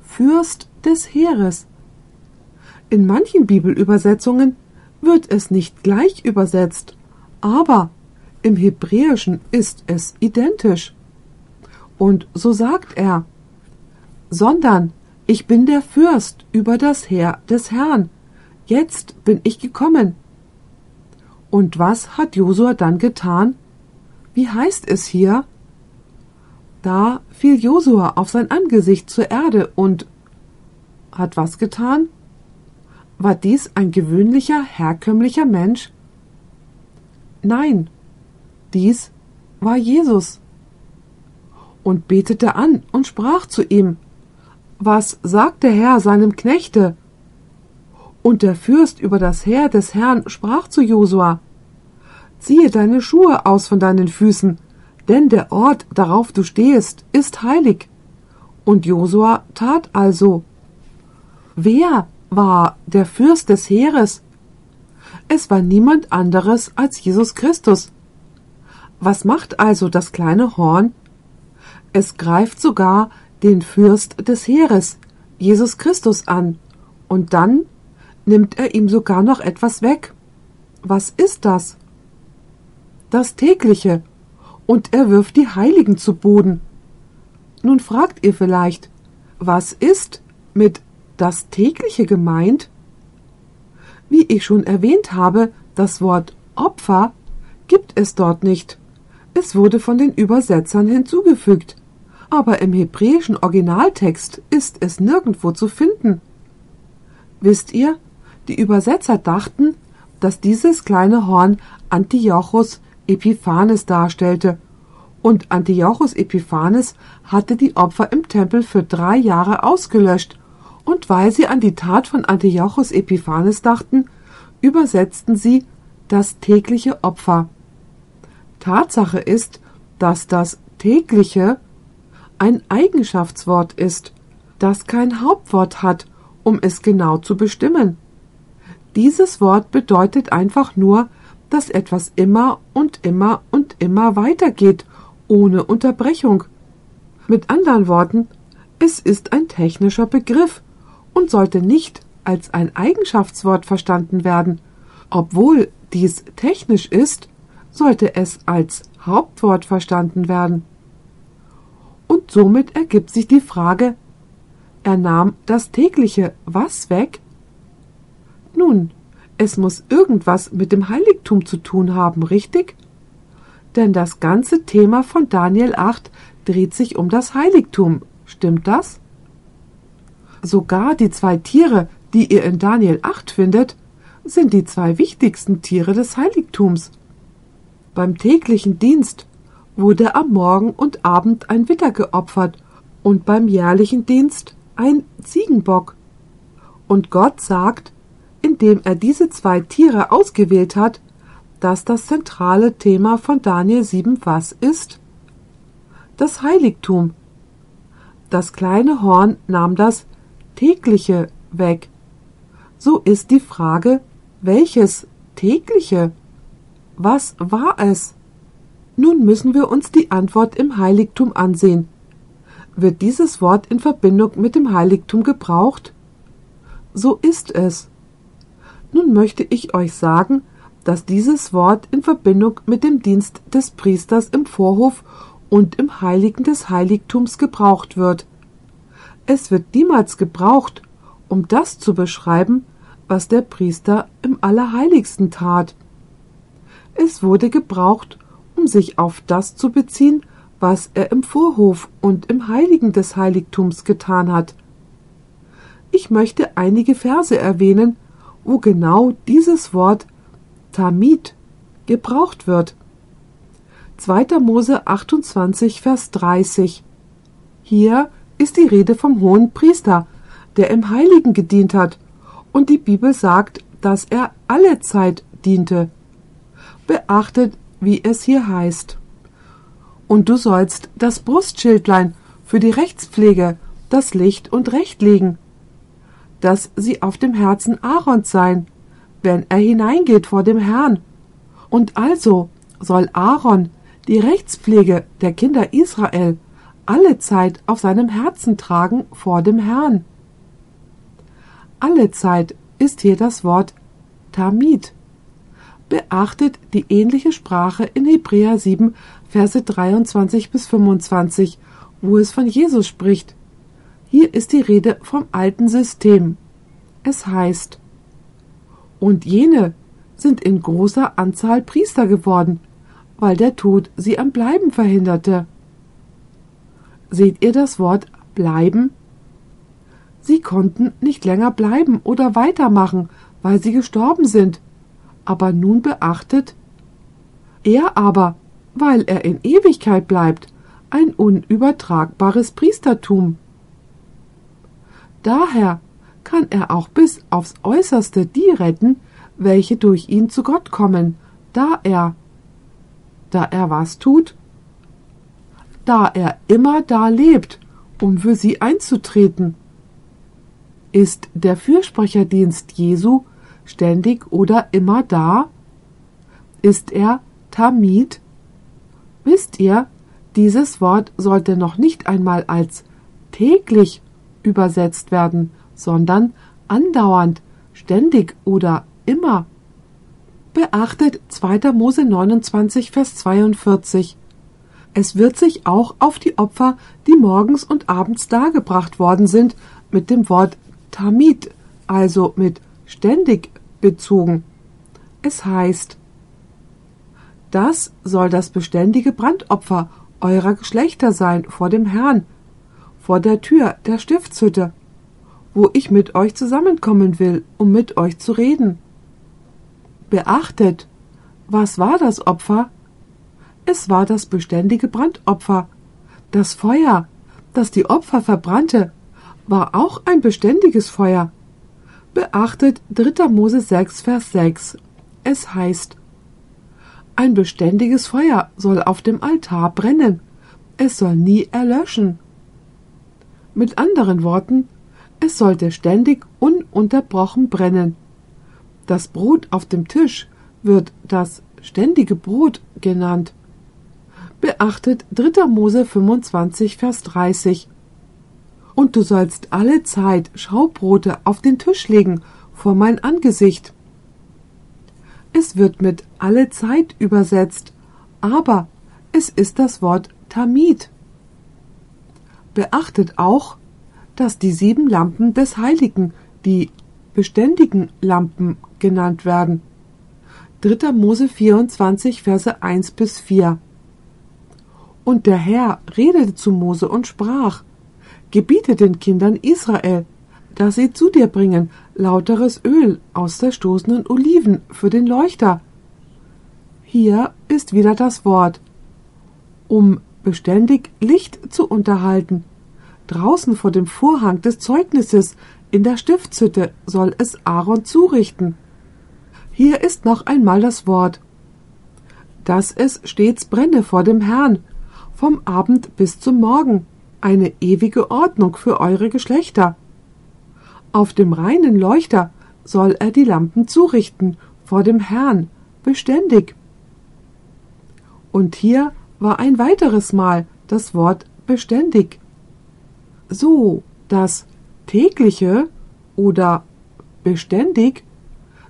Fürst des Heeres. In manchen Bibelübersetzungen wird es nicht gleich übersetzt, aber im Hebräischen ist es identisch. Und so sagt er, sondern ich bin der Fürst über das Heer des Herrn. Jetzt bin ich gekommen. Und was hat Josua dann getan? Wie heißt es hier? Da fiel Josua auf sein Angesicht zur Erde und hat was getan? War dies ein gewöhnlicher, herkömmlicher Mensch? Nein, dies war Jesus. Und betete an und sprach zu ihm, Was sagt der Herr seinem Knechte? Und der Fürst über das Heer des Herrn sprach zu Josua, Ziehe deine Schuhe aus von deinen Füßen, denn der Ort, darauf du stehest, ist heilig. Und Josua tat also. Wer war der Fürst des Heeres? Es war niemand anderes als Jesus Christus. Was macht also das kleine Horn? Es greift sogar den Fürst des Heeres, Jesus Christus, an, und dann nimmt er ihm sogar noch etwas weg. Was ist das? Das tägliche, und er wirft die Heiligen zu Boden. Nun fragt ihr vielleicht, was ist mit das tägliche gemeint? Wie ich schon erwähnt habe, das Wort Opfer gibt es dort nicht. Es wurde von den Übersetzern hinzugefügt, aber im hebräischen Originaltext ist es nirgendwo zu finden. Wisst ihr, die Übersetzer dachten, dass dieses kleine Horn Antiochus Epiphanes darstellte. Und Antiochus Epiphanes hatte die Opfer im Tempel für drei Jahre ausgelöscht. Und weil sie an die Tat von Antiochus Epiphanes dachten, übersetzten sie das tägliche Opfer. Tatsache ist, dass das tägliche ein Eigenschaftswort ist, das kein Hauptwort hat, um es genau zu bestimmen. Dieses Wort bedeutet einfach nur dass etwas immer und immer und immer weitergeht, ohne Unterbrechung. Mit anderen Worten, es ist ein technischer Begriff und sollte nicht als ein Eigenschaftswort verstanden werden. Obwohl dies technisch ist, sollte es als Hauptwort verstanden werden. Und somit ergibt sich die Frage, er nahm das tägliche was weg? Nun, es muss irgendwas mit dem Heiligtum zu tun haben, richtig? Denn das ganze Thema von Daniel 8 dreht sich um das Heiligtum, stimmt das? Sogar die zwei Tiere, die ihr in Daniel 8 findet, sind die zwei wichtigsten Tiere des Heiligtums. Beim täglichen Dienst wurde am Morgen und Abend ein Witter geopfert und beim jährlichen Dienst ein Ziegenbock. Und Gott sagt, indem er diese zwei Tiere ausgewählt hat, dass das zentrale Thema von Daniel 7 was ist? Das Heiligtum. Das kleine Horn nahm das tägliche weg. So ist die Frage, welches tägliche? Was war es? Nun müssen wir uns die Antwort im Heiligtum ansehen. Wird dieses Wort in Verbindung mit dem Heiligtum gebraucht? So ist es. Nun möchte ich euch sagen, dass dieses Wort in Verbindung mit dem Dienst des Priesters im Vorhof und im Heiligen des Heiligtums gebraucht wird. Es wird niemals gebraucht, um das zu beschreiben, was der Priester im Allerheiligsten tat. Es wurde gebraucht, um sich auf das zu beziehen, was er im Vorhof und im Heiligen des Heiligtums getan hat. Ich möchte einige Verse erwähnen, wo genau dieses Wort Tamid gebraucht wird. 2. Mose 28, Vers 30. Hier ist die Rede vom hohen Priester, der im Heiligen gedient hat, und die Bibel sagt, dass er alle Zeit diente. Beachtet, wie es hier heißt. Und du sollst das Brustschildlein für die Rechtspflege, das Licht und Recht legen, dass sie auf dem Herzen Aarons sein, wenn er hineingeht vor dem Herrn. Und also soll Aaron die Rechtspflege der Kinder Israel alle Zeit auf seinem Herzen tragen vor dem Herrn. Alle Zeit ist hier das Wort Tamid. Beachtet die ähnliche Sprache in Hebräer 7, Verse 23 bis 25, wo es von Jesus spricht. Hier ist die Rede vom alten System. Es heißt, und jene sind in großer Anzahl Priester geworden, weil der Tod sie am Bleiben verhinderte. Seht ihr das Wort bleiben? Sie konnten nicht länger bleiben oder weitermachen, weil sie gestorben sind. Aber nun beachtet, er aber, weil er in Ewigkeit bleibt, ein unübertragbares Priestertum. Daher kann er auch bis aufs äußerste die retten, welche durch ihn zu Gott kommen, da er, da er was tut? Da er immer da lebt, um für sie einzutreten. Ist der Fürsprecherdienst Jesu ständig oder immer da? Ist er Tamid? Wisst ihr, dieses Wort sollte noch nicht einmal als täglich übersetzt werden, sondern andauernd, ständig oder immer. Beachtet 2. Mose 29, Vers 42. Es wird sich auch auf die Opfer, die morgens und abends dargebracht worden sind, mit dem Wort Tamid, also mit ständig bezogen. Es heißt, das soll das beständige Brandopfer eurer Geschlechter sein vor dem Herrn, vor der Tür der Stiftshütte, wo ich mit euch zusammenkommen will, um mit euch zu reden. Beachtet, was war das Opfer? Es war das beständige Brandopfer. Das Feuer, das die Opfer verbrannte, war auch ein beständiges Feuer. Beachtet 3. Mose 6, Vers 6. Es heißt, ein beständiges Feuer soll auf dem Altar brennen. Es soll nie erlöschen. Mit anderen Worten, es sollte ständig ununterbrochen brennen. Das Brot auf dem Tisch wird das ständige Brot genannt. Beachtet 3. Mose 25, Vers 30. Und du sollst alle Zeit Schaubrote auf den Tisch legen vor mein Angesicht. Es wird mit alle Zeit übersetzt, aber es ist das Wort Tamid. Beachtet auch, dass die sieben Lampen des Heiligen die beständigen Lampen genannt werden. 3. Mose 24, Verse 1 bis 4. Und der Herr redete zu Mose und sprach, Gebiete den Kindern Israel, dass sie zu dir bringen lauteres Öl aus zerstoßenen Oliven für den Leuchter. Hier ist wieder das Wort, um beständig Licht zu unterhalten. Draußen vor dem Vorhang des Zeugnisses in der Stiftshütte soll es Aaron zurichten. Hier ist noch einmal das Wort, dass es stets brenne vor dem Herrn, vom Abend bis zum Morgen, eine ewige Ordnung für eure Geschlechter. Auf dem reinen Leuchter soll er die Lampen zurichten vor dem Herrn, beständig. Und hier war ein weiteres Mal das Wort beständig. So, das tägliche oder beständig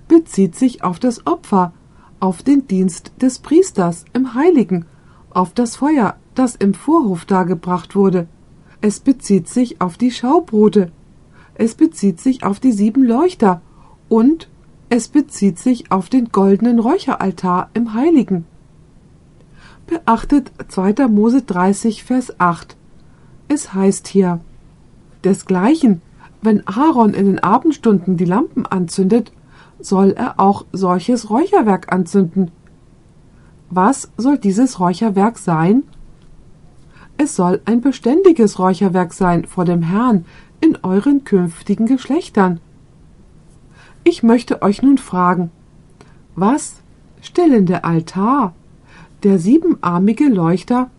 bezieht sich auf das Opfer, auf den Dienst des Priesters im Heiligen, auf das Feuer, das im Vorhof dargebracht wurde. Es bezieht sich auf die Schaubrote. Es bezieht sich auf die sieben Leuchter und es bezieht sich auf den goldenen Räucheraltar im Heiligen. Beachtet 2. Mose 30, Vers 8. Es heißt hier, Desgleichen Wenn Aaron in den Abendstunden die Lampen anzündet, soll er auch solches Räucherwerk anzünden. Was soll dieses Räucherwerk sein? Es soll ein beständiges Räucherwerk sein vor dem Herrn in euren künftigen Geschlechtern. Ich möchte euch nun fragen, was stellen der Altar, der siebenarmige Leuchter,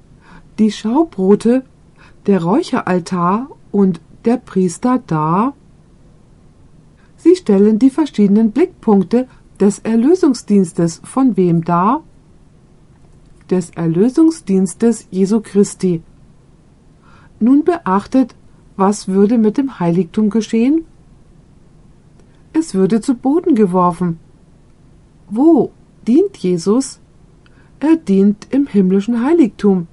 die Schaubrote, der Räucheraltar und der Priester dar? Sie stellen die verschiedenen Blickpunkte des Erlösungsdienstes von wem dar? Des Erlösungsdienstes Jesu Christi. Nun beachtet, was würde mit dem Heiligtum geschehen? Es würde zu Boden geworfen. Wo dient Jesus? Er dient im himmlischen Heiligtum.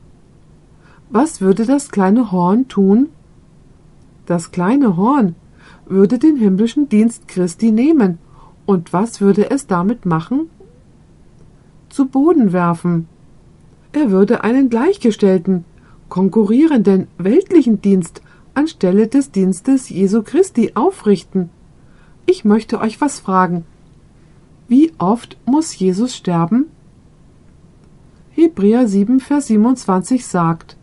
Was würde das kleine Horn tun? Das kleine Horn würde den himmlischen Dienst Christi nehmen, und was würde es damit machen? Zu Boden werfen. Er würde einen gleichgestellten, konkurrierenden weltlichen Dienst anstelle des Dienstes Jesu Christi aufrichten. Ich möchte euch was fragen. Wie oft muss Jesus sterben? Hebräer 7, Vers 27 sagt,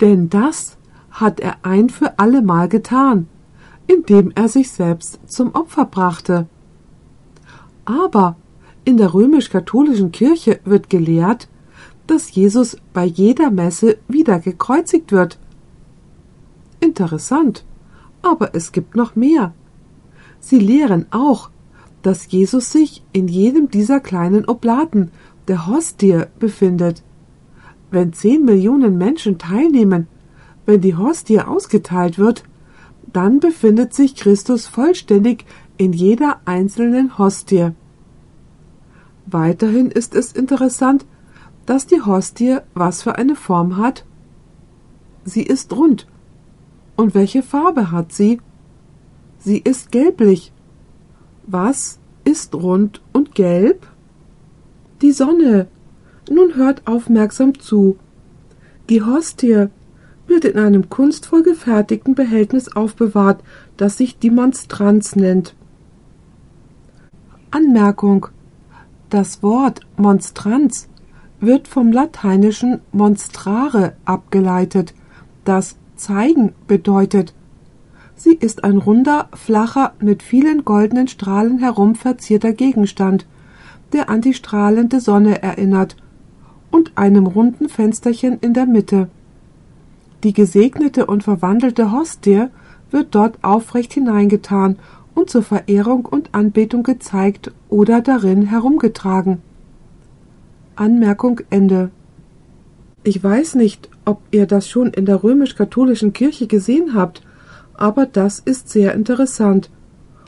Denn das hat er ein für allemal getan, indem er sich selbst zum Opfer brachte. Aber in der römisch-katholischen Kirche wird gelehrt, dass Jesus bei jeder Messe wieder gekreuzigt wird. Interessant, aber es gibt noch mehr. Sie lehren auch, dass Jesus sich in jedem dieser kleinen Oblaten, der Hostie, befindet. Wenn zehn Millionen Menschen teilnehmen, wenn die Hostie ausgeteilt wird, dann befindet sich Christus vollständig in jeder einzelnen Hostie. Weiterhin ist es interessant, dass die Hostie was für eine Form hat? Sie ist rund. Und welche Farbe hat sie? Sie ist gelblich. Was ist rund und gelb? Die Sonne. Nun hört aufmerksam zu. Die Hostie wird in einem kunstvoll gefertigten Behältnis aufbewahrt, das sich die Monstranz nennt. Anmerkung. Das Wort Monstranz wird vom lateinischen monstrare abgeleitet, das zeigen bedeutet. Sie ist ein runder, flacher, mit vielen goldenen Strahlen herum verzierter Gegenstand, der an die strahlende Sonne erinnert, und einem runden Fensterchen in der Mitte. Die gesegnete und verwandelte Hostie wird dort aufrecht hineingetan und zur Verehrung und Anbetung gezeigt oder darin herumgetragen. Anmerkung Ende. Ich weiß nicht, ob ihr das schon in der römisch-katholischen Kirche gesehen habt, aber das ist sehr interessant.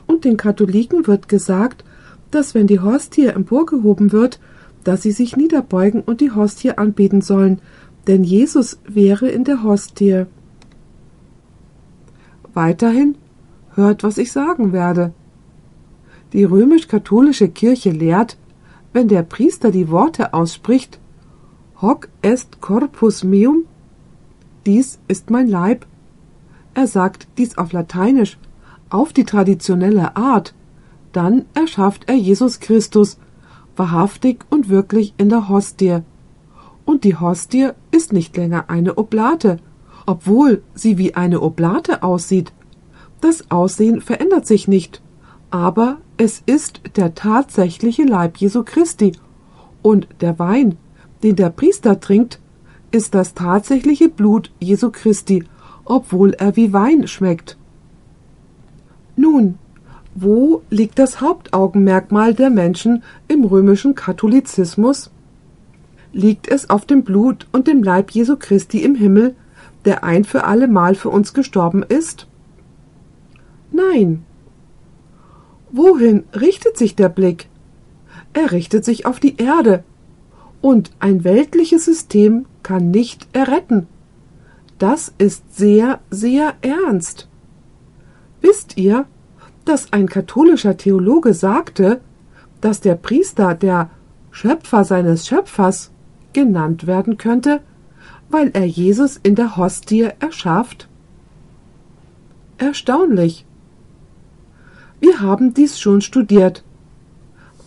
Und den Katholiken wird gesagt, dass wenn die Hostie emporgehoben wird, dass sie sich niederbeugen und die Hostie anbeten sollen, denn Jesus wäre in der Hostie. Weiterhin hört, was ich sagen werde. Die römisch-katholische Kirche lehrt, wenn der Priester die Worte ausspricht, Hoc est corpus meum, dies ist mein Leib. Er sagt dies auf Lateinisch, auf die traditionelle Art, dann erschafft er Jesus Christus, wahrhaftig und wirklich in der Hostie. Und die Hostie ist nicht länger eine Oblate, obwohl sie wie eine Oblate aussieht. Das Aussehen verändert sich nicht, aber es ist der tatsächliche Leib Jesu Christi, und der Wein, den der Priester trinkt, ist das tatsächliche Blut Jesu Christi, obwohl er wie Wein schmeckt. Nun, wo liegt das Hauptaugenmerkmal der Menschen im römischen Katholizismus? Liegt es auf dem Blut und dem Leib Jesu Christi im Himmel, der ein für allemal für uns gestorben ist? Nein, Wohin richtet sich der Blick? Er richtet sich auf die Erde. Und ein weltliches System kann nicht erretten. Das ist sehr, sehr ernst. Wisst ihr, dass ein katholischer Theologe sagte, dass der Priester der Schöpfer seines Schöpfers genannt werden könnte, weil er Jesus in der Hostie erschafft? Erstaunlich. Wir haben dies schon studiert.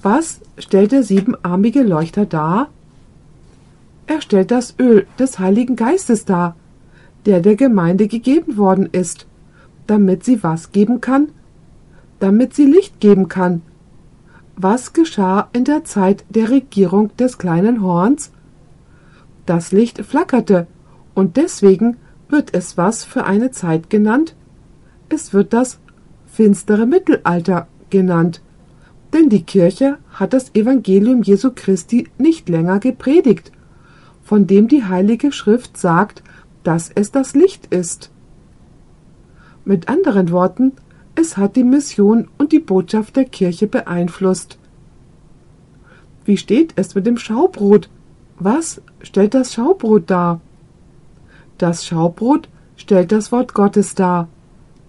Was stellt der siebenarmige Leuchter dar? Er stellt das Öl des Heiligen Geistes dar, der der Gemeinde gegeben worden ist, damit sie was geben kann? Damit sie Licht geben kann. Was geschah in der Zeit der Regierung des kleinen Horns? Das Licht flackerte, und deswegen wird es was für eine Zeit genannt? Es wird das finstere Mittelalter genannt, denn die Kirche hat das Evangelium Jesu Christi nicht länger gepredigt, von dem die Heilige Schrift sagt, dass es das Licht ist. Mit anderen Worten, es hat die Mission und die Botschaft der Kirche beeinflusst. Wie steht es mit dem Schaubrot? Was stellt das Schaubrot dar? Das Schaubrot stellt das Wort Gottes dar.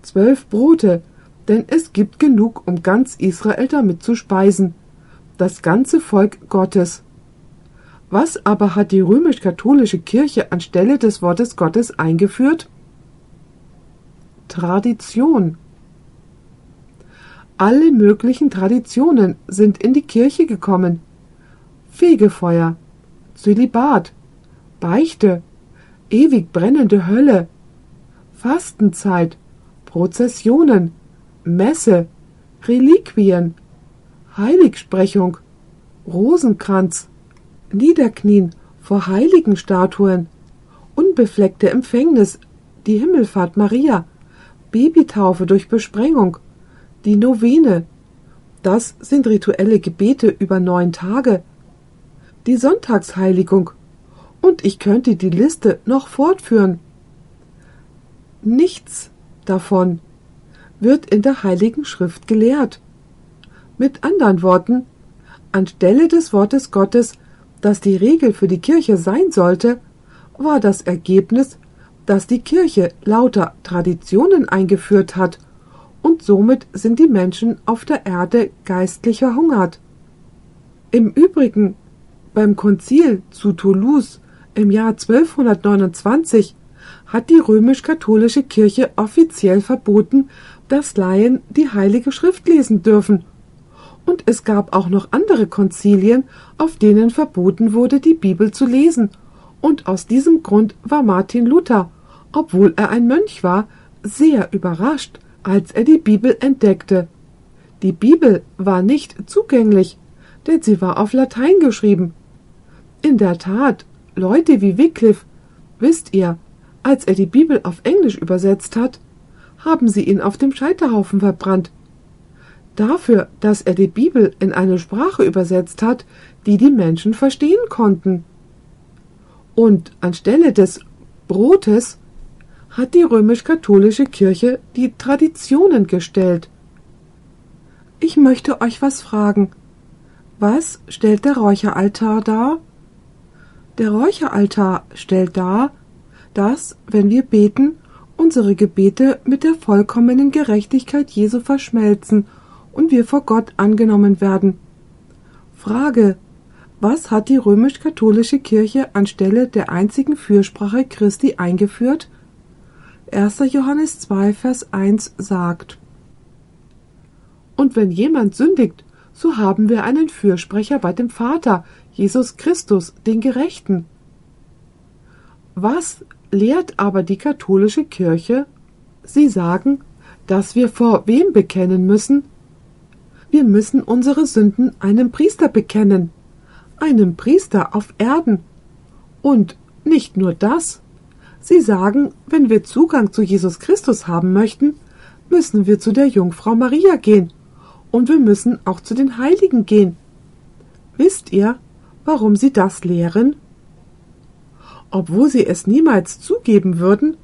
Zwölf Brote, denn es gibt genug, um ganz Israel damit zu speisen. Das ganze Volk Gottes. Was aber hat die römisch-katholische Kirche anstelle des Wortes Gottes eingeführt? Tradition. Alle möglichen Traditionen sind in die Kirche gekommen. Fegefeuer, Zölibat, Beichte, ewig brennende Hölle, Fastenzeit, Prozessionen, Messe, Reliquien, Heiligsprechung, Rosenkranz, Niederknien vor heiligen Statuen, unbefleckte Empfängnis, die Himmelfahrt Maria, Babytaufe durch Besprengung, die Novene, das sind rituelle Gebete über neun Tage, die Sonntagsheiligung, und ich könnte die Liste noch fortführen. Nichts davon wird in der Heiligen Schrift gelehrt. Mit anderen Worten, anstelle des Wortes Gottes, das die Regel für die Kirche sein sollte, war das Ergebnis, dass die Kirche lauter Traditionen eingeführt hat, und somit sind die Menschen auf der Erde geistlich verhungert. Im Übrigen beim Konzil zu Toulouse im Jahr 1229 hat die römisch-katholische Kirche offiziell verboten, dass Laien die Heilige Schrift lesen dürfen. Und es gab auch noch andere Konzilien, auf denen verboten wurde, die Bibel zu lesen. Und aus diesem Grund war Martin Luther, obwohl er ein Mönch war, sehr überrascht, als er die Bibel entdeckte. Die Bibel war nicht zugänglich, denn sie war auf Latein geschrieben. In der Tat Leute wie Wycliffe, wisst ihr, als er die Bibel auf Englisch übersetzt hat, haben sie ihn auf dem Scheiterhaufen verbrannt. Dafür, dass er die Bibel in eine Sprache übersetzt hat, die die Menschen verstehen konnten. Und anstelle des Brotes hat die römisch-katholische Kirche die Traditionen gestellt. Ich möchte euch was fragen. Was stellt der Räucheraltar dar? Der Räucheraltar stellt dar, dass, wenn wir beten, unsere Gebete mit der vollkommenen Gerechtigkeit Jesu verschmelzen und wir vor Gott angenommen werden. Frage Was hat die römisch-katholische Kirche anstelle der einzigen Fürsprache Christi eingeführt? 1. Johannes 2, Vers 1 sagt Und wenn jemand sündigt, so haben wir einen Fürsprecher bei dem Vater, Jesus Christus, den Gerechten. Was lehrt aber die katholische Kirche? Sie sagen, dass wir vor wem bekennen müssen? Wir müssen unsere Sünden einem Priester bekennen, einem Priester auf Erden. Und nicht nur das. Sie sagen, wenn wir Zugang zu Jesus Christus haben möchten, müssen wir zu der Jungfrau Maria gehen. Und wir müssen auch zu den Heiligen gehen. Wisst ihr, warum sie das lehren? Obwohl sie es niemals zugeben würden,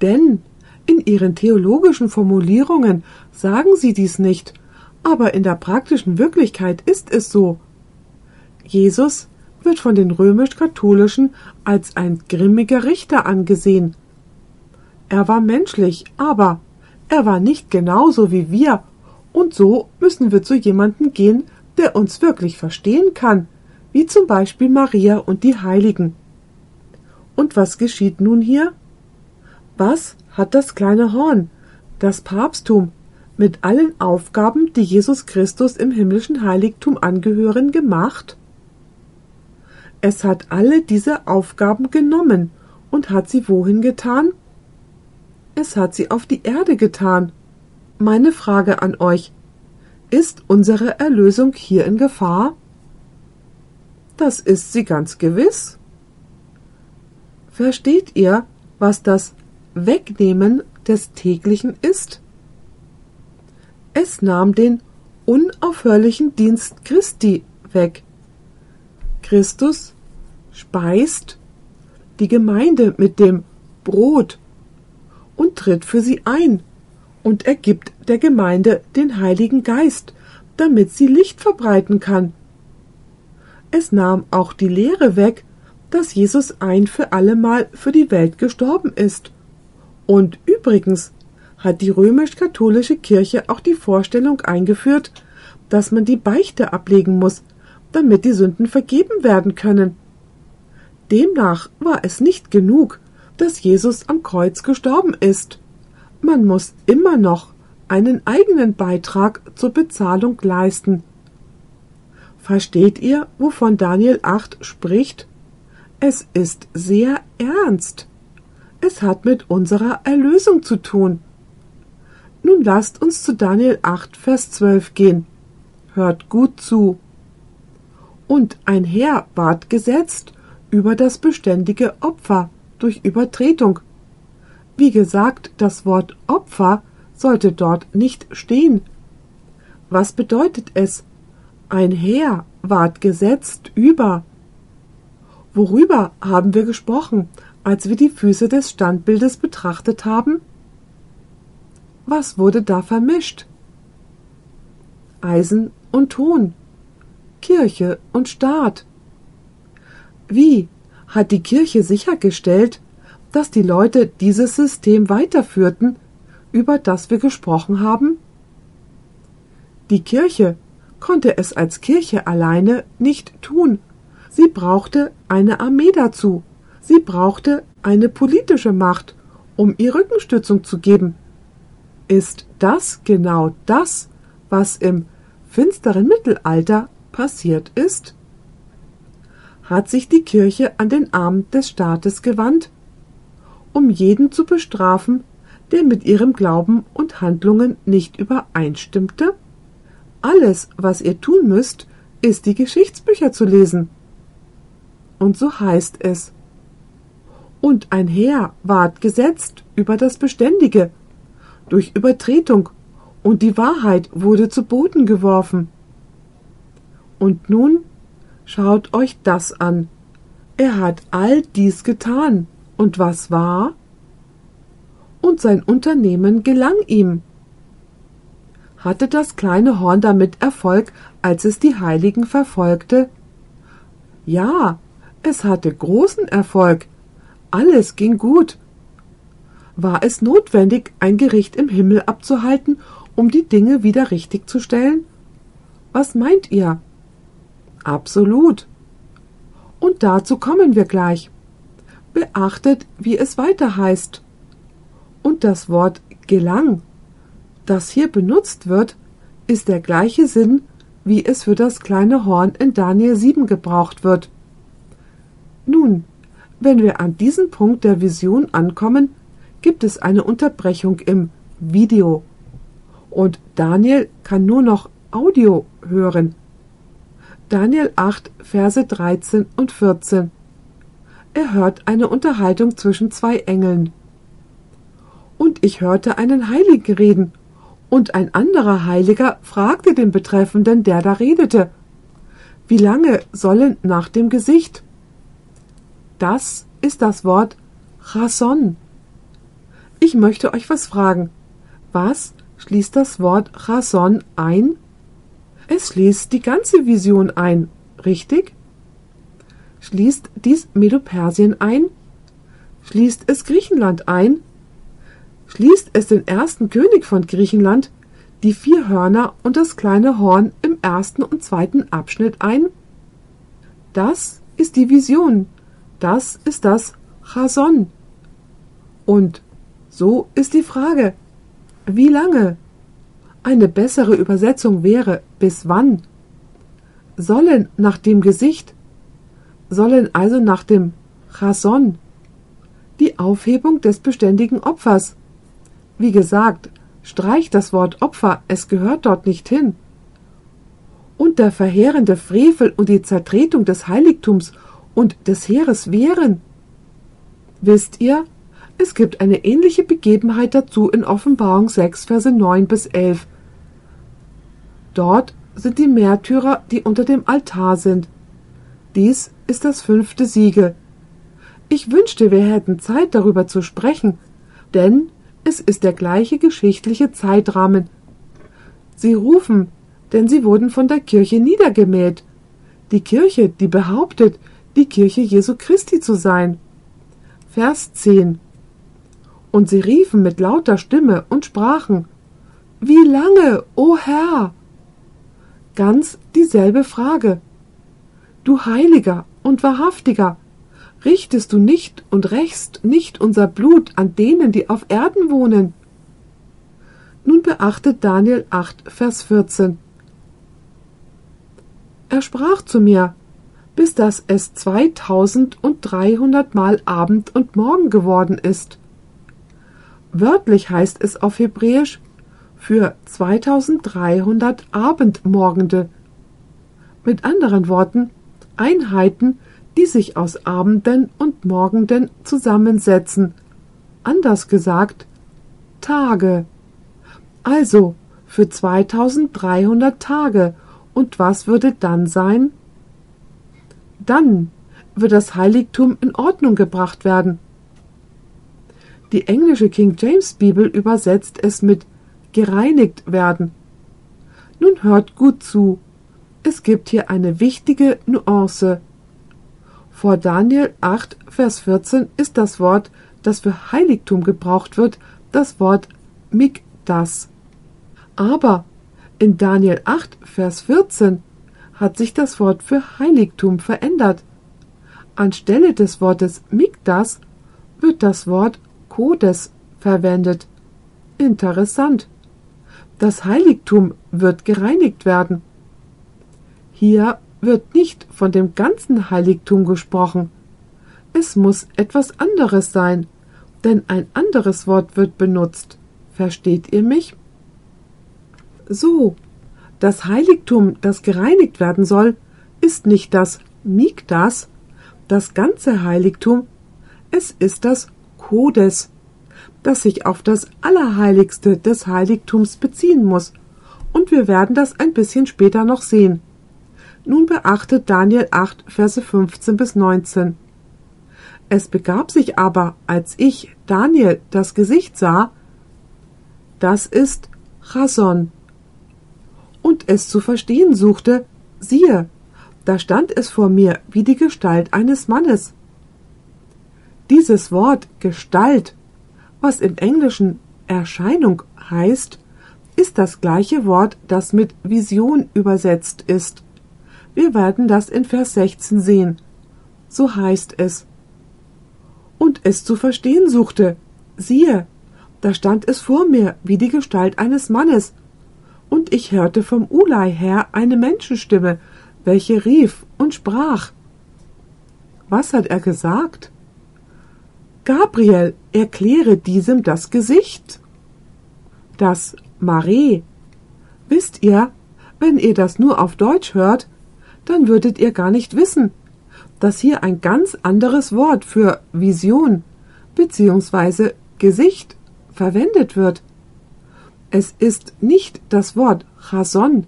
denn in ihren theologischen Formulierungen sagen sie dies nicht, aber in der praktischen Wirklichkeit ist es so. Jesus wird von den römisch-katholischen als ein grimmiger Richter angesehen. Er war menschlich, aber er war nicht genauso wie wir, und so müssen wir zu jemandem gehen, der uns wirklich verstehen kann, wie zum Beispiel Maria und die Heiligen. Und was geschieht nun hier? Was hat das kleine Horn, das Papsttum mit allen Aufgaben, die Jesus Christus im himmlischen Heiligtum angehören, gemacht? Es hat alle diese Aufgaben genommen und hat sie wohin getan? Es hat sie auf die Erde getan. Meine Frage an euch. Ist unsere Erlösung hier in Gefahr? Das ist sie ganz gewiss. Versteht ihr, was das Wegnehmen des täglichen ist? Es nahm den unaufhörlichen Dienst Christi weg. Christus speist die Gemeinde mit dem Brot und tritt für sie ein und ergibt der Gemeinde den Heiligen Geist, damit sie Licht verbreiten kann. Es nahm auch die Lehre weg, dass Jesus ein für allemal für die Welt gestorben ist. Und übrigens hat die römisch-katholische Kirche auch die Vorstellung eingeführt, dass man die Beichte ablegen muss, damit die Sünden vergeben werden können. Demnach war es nicht genug, dass Jesus am Kreuz gestorben ist. Man muss immer noch einen eigenen Beitrag zur Bezahlung leisten. Versteht ihr, wovon Daniel 8 spricht? Es ist sehr ernst. Es hat mit unserer Erlösung zu tun. Nun lasst uns zu Daniel 8, Vers 12 gehen. Hört gut zu. Und ein Herr ward gesetzt über das beständige Opfer durch Übertretung. Wie gesagt, das Wort Opfer sollte dort nicht stehen. Was bedeutet es? Ein Herr ward gesetzt über. Worüber haben wir gesprochen, als wir die Füße des Standbildes betrachtet haben? Was wurde da vermischt? Eisen und Ton, Kirche und Staat. Wie hat die Kirche sichergestellt, dass die Leute dieses System weiterführten, über das wir gesprochen haben? Die Kirche konnte es als Kirche alleine nicht tun. Sie brauchte eine Armee dazu. Sie brauchte eine politische Macht, um ihr Rückenstützung zu geben. Ist das genau das, was im finsteren Mittelalter passiert ist? Hat sich die Kirche an den Arm des Staates gewandt, um jeden zu bestrafen, der mit ihrem Glauben und Handlungen nicht übereinstimmte? Alles, was ihr tun müsst, ist die Geschichtsbücher zu lesen. Und so heißt es. Und ein Heer ward gesetzt über das Beständige, durch Übertretung, und die Wahrheit wurde zu Boden geworfen. Und nun schaut euch das an. Er hat all dies getan. Und was war? Und sein Unternehmen gelang ihm. Hatte das kleine Horn damit Erfolg, als es die Heiligen verfolgte? Ja, es hatte großen Erfolg. Alles ging gut. War es notwendig, ein Gericht im Himmel abzuhalten, um die Dinge wieder richtig zu stellen? Was meint ihr? Absolut. Und dazu kommen wir gleich. Beachtet, wie es weiter heißt. Und das Wort gelang das hier benutzt wird, ist der gleiche Sinn, wie es für das kleine Horn in Daniel 7 gebraucht wird. Nun, wenn wir an diesem Punkt der Vision ankommen, gibt es eine Unterbrechung im Video. Und Daniel kann nur noch Audio hören. Daniel 8, Verse 13 und 14. Er hört eine Unterhaltung zwischen zwei Engeln. Und ich hörte einen Heiligen reden und ein anderer Heiliger fragte den Betreffenden, der da redete, wie lange sollen nach dem Gesicht? Das ist das Wort Chason. Ich möchte euch was fragen. Was schließt das Wort Chason ein? Es schließt die ganze Vision ein, richtig? Schließt dies Medo-Persien ein? Schließt es Griechenland ein? schließt es den ersten König von Griechenland, die vier Hörner und das kleine Horn im ersten und zweiten Abschnitt ein? Das ist die Vision, das ist das Chason. Und so ist die Frage, Wie lange? Eine bessere Übersetzung wäre bis wann? Sollen nach dem Gesicht, sollen also nach dem Chason, die Aufhebung des beständigen Opfers. Wie gesagt, streich das Wort Opfer, es gehört dort nicht hin. Und der verheerende Frevel und die Zertretung des Heiligtums und des Heeres wären. Wisst ihr, es gibt eine ähnliche Begebenheit dazu in Offenbarung 6, Verse 9 bis 11. Dort sind die Märtyrer, die unter dem Altar sind. Dies ist das fünfte Siegel. Ich wünschte, wir hätten Zeit darüber zu sprechen, denn es ist der gleiche geschichtliche Zeitrahmen. Sie rufen, denn sie wurden von der Kirche niedergemäht. Die Kirche, die behauptet, die Kirche Jesu Christi zu sein. Vers 10 Und sie riefen mit lauter Stimme und sprachen, Wie lange, o Herr? Ganz dieselbe Frage. Du Heiliger und Wahrhaftiger, richtest du nicht und rächst nicht unser Blut an denen, die auf Erden wohnen? Nun beachtet Daniel 8, Vers 14. Er sprach zu mir, bis dass es zweitausendunddreihundert Mal Abend und Morgen geworden ist. Wörtlich heißt es auf Hebräisch für 2300 Abendmorgende. Mit anderen Worten, Einheiten, die sich aus Abenden und Morgenden zusammensetzen. Anders gesagt, Tage. Also für 2300 Tage. Und was würde dann sein? Dann wird das Heiligtum in Ordnung gebracht werden. Die englische King James Bibel übersetzt es mit gereinigt werden. Nun hört gut zu. Es gibt hier eine wichtige Nuance. Vor Daniel 8, Vers 14 ist das Wort, das für Heiligtum gebraucht wird, das Wort Mikdas. Aber in Daniel 8, Vers 14 hat sich das Wort für Heiligtum verändert. Anstelle des Wortes Mikdas wird das Wort Kodes verwendet. Interessant. Das Heiligtum wird gereinigt werden. Hier wird nicht von dem ganzen Heiligtum gesprochen. Es muss etwas anderes sein, denn ein anderes Wort wird benutzt. Versteht ihr mich? So, das Heiligtum, das gereinigt werden soll, ist nicht das Mikdas, das ganze Heiligtum, es ist das Kodes, das sich auf das Allerheiligste des Heiligtums beziehen muss, und wir werden das ein bisschen später noch sehen. Nun beachtet Daniel 8, Verse 15 bis 19. Es begab sich aber, als ich, Daniel, das Gesicht sah, das ist Chason, und es zu verstehen suchte, siehe, da stand es vor mir wie die Gestalt eines Mannes. Dieses Wort Gestalt, was im Englischen Erscheinung heißt, ist das gleiche Wort, das mit Vision übersetzt ist. Wir werden das in Vers 16 sehen. So heißt es. Und es zu verstehen suchte. Siehe, da stand es vor mir wie die Gestalt eines Mannes. Und ich hörte vom Ulai her eine Menschenstimme, welche rief und sprach. Was hat er gesagt? Gabriel, erkläre diesem das Gesicht. Das Mare. Wisst ihr, wenn ihr das nur auf Deutsch hört, dann würdet ihr gar nicht wissen, dass hier ein ganz anderes Wort für Vision bzw. Gesicht verwendet wird. Es ist nicht das Wort Chason,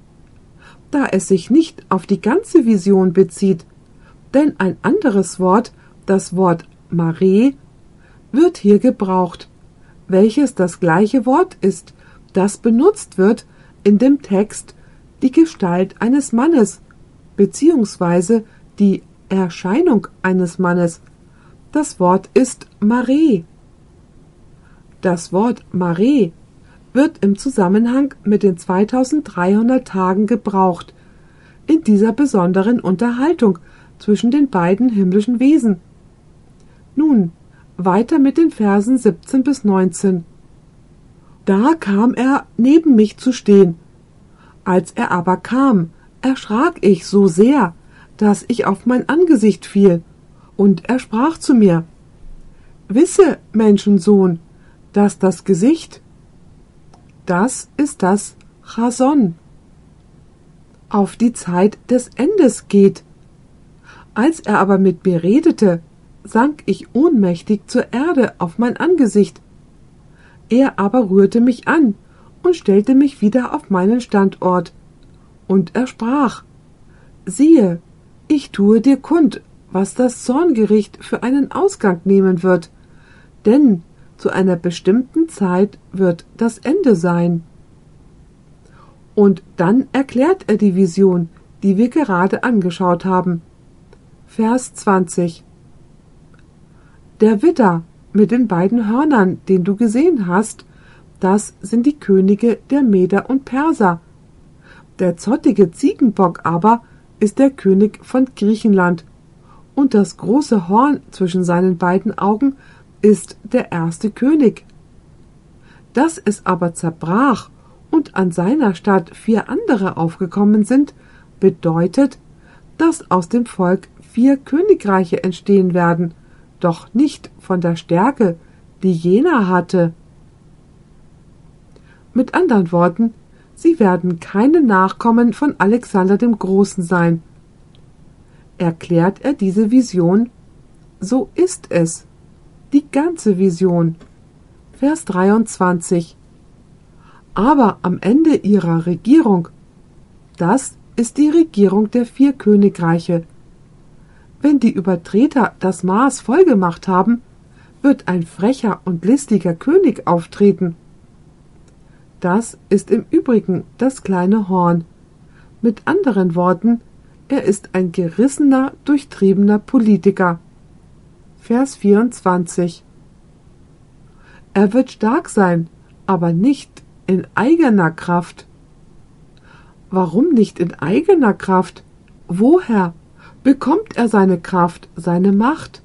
da es sich nicht auf die ganze Vision bezieht, denn ein anderes Wort, das Wort Mare, wird hier gebraucht, welches das gleiche Wort ist, das benutzt wird in dem Text die Gestalt eines Mannes beziehungsweise die Erscheinung eines Mannes. Das Wort ist Mare. Das Wort Mare wird im Zusammenhang mit den 2300 Tagen gebraucht, in dieser besonderen Unterhaltung zwischen den beiden himmlischen Wesen. Nun, weiter mit den Versen 17 bis 19. Da kam er neben mich zu stehen. Als er aber kam, erschrak ich so sehr, dass ich auf mein Angesicht fiel, und er sprach zu mir Wisse, Menschensohn, dass das Gesicht, das ist das Chason, auf die Zeit des Endes geht. Als er aber mit mir redete, sank ich ohnmächtig zur Erde auf mein Angesicht. Er aber rührte mich an und stellte mich wieder auf meinen Standort. Und er sprach, siehe, ich tue dir kund, was das Zorngericht für einen Ausgang nehmen wird, denn zu einer bestimmten Zeit wird das Ende sein. Und dann erklärt er die Vision, die wir gerade angeschaut haben. Vers 20 Der Widder mit den beiden Hörnern, den du gesehen hast, das sind die Könige der Meder und Perser. Der zottige Ziegenbock aber ist der König von Griechenland, und das große Horn zwischen seinen beiden Augen ist der erste König. Dass es aber zerbrach und an seiner Stadt vier andere aufgekommen sind, bedeutet, dass aus dem Volk vier Königreiche entstehen werden, doch nicht von der Stärke, die jener hatte. Mit anderen Worten, sie werden keine Nachkommen von Alexander dem Großen sein. Erklärt er diese Vision? So ist es. Die ganze Vision. Vers 23. Aber am Ende ihrer Regierung, das ist die Regierung der vier Königreiche. Wenn die Übertreter das Maß vollgemacht haben, wird ein frecher und listiger König auftreten. Das ist im Übrigen das kleine Horn. Mit anderen Worten, er ist ein gerissener, durchtriebener Politiker. Vers 24 Er wird stark sein, aber nicht in eigener Kraft. Warum nicht in eigener Kraft? Woher bekommt er seine Kraft, seine Macht?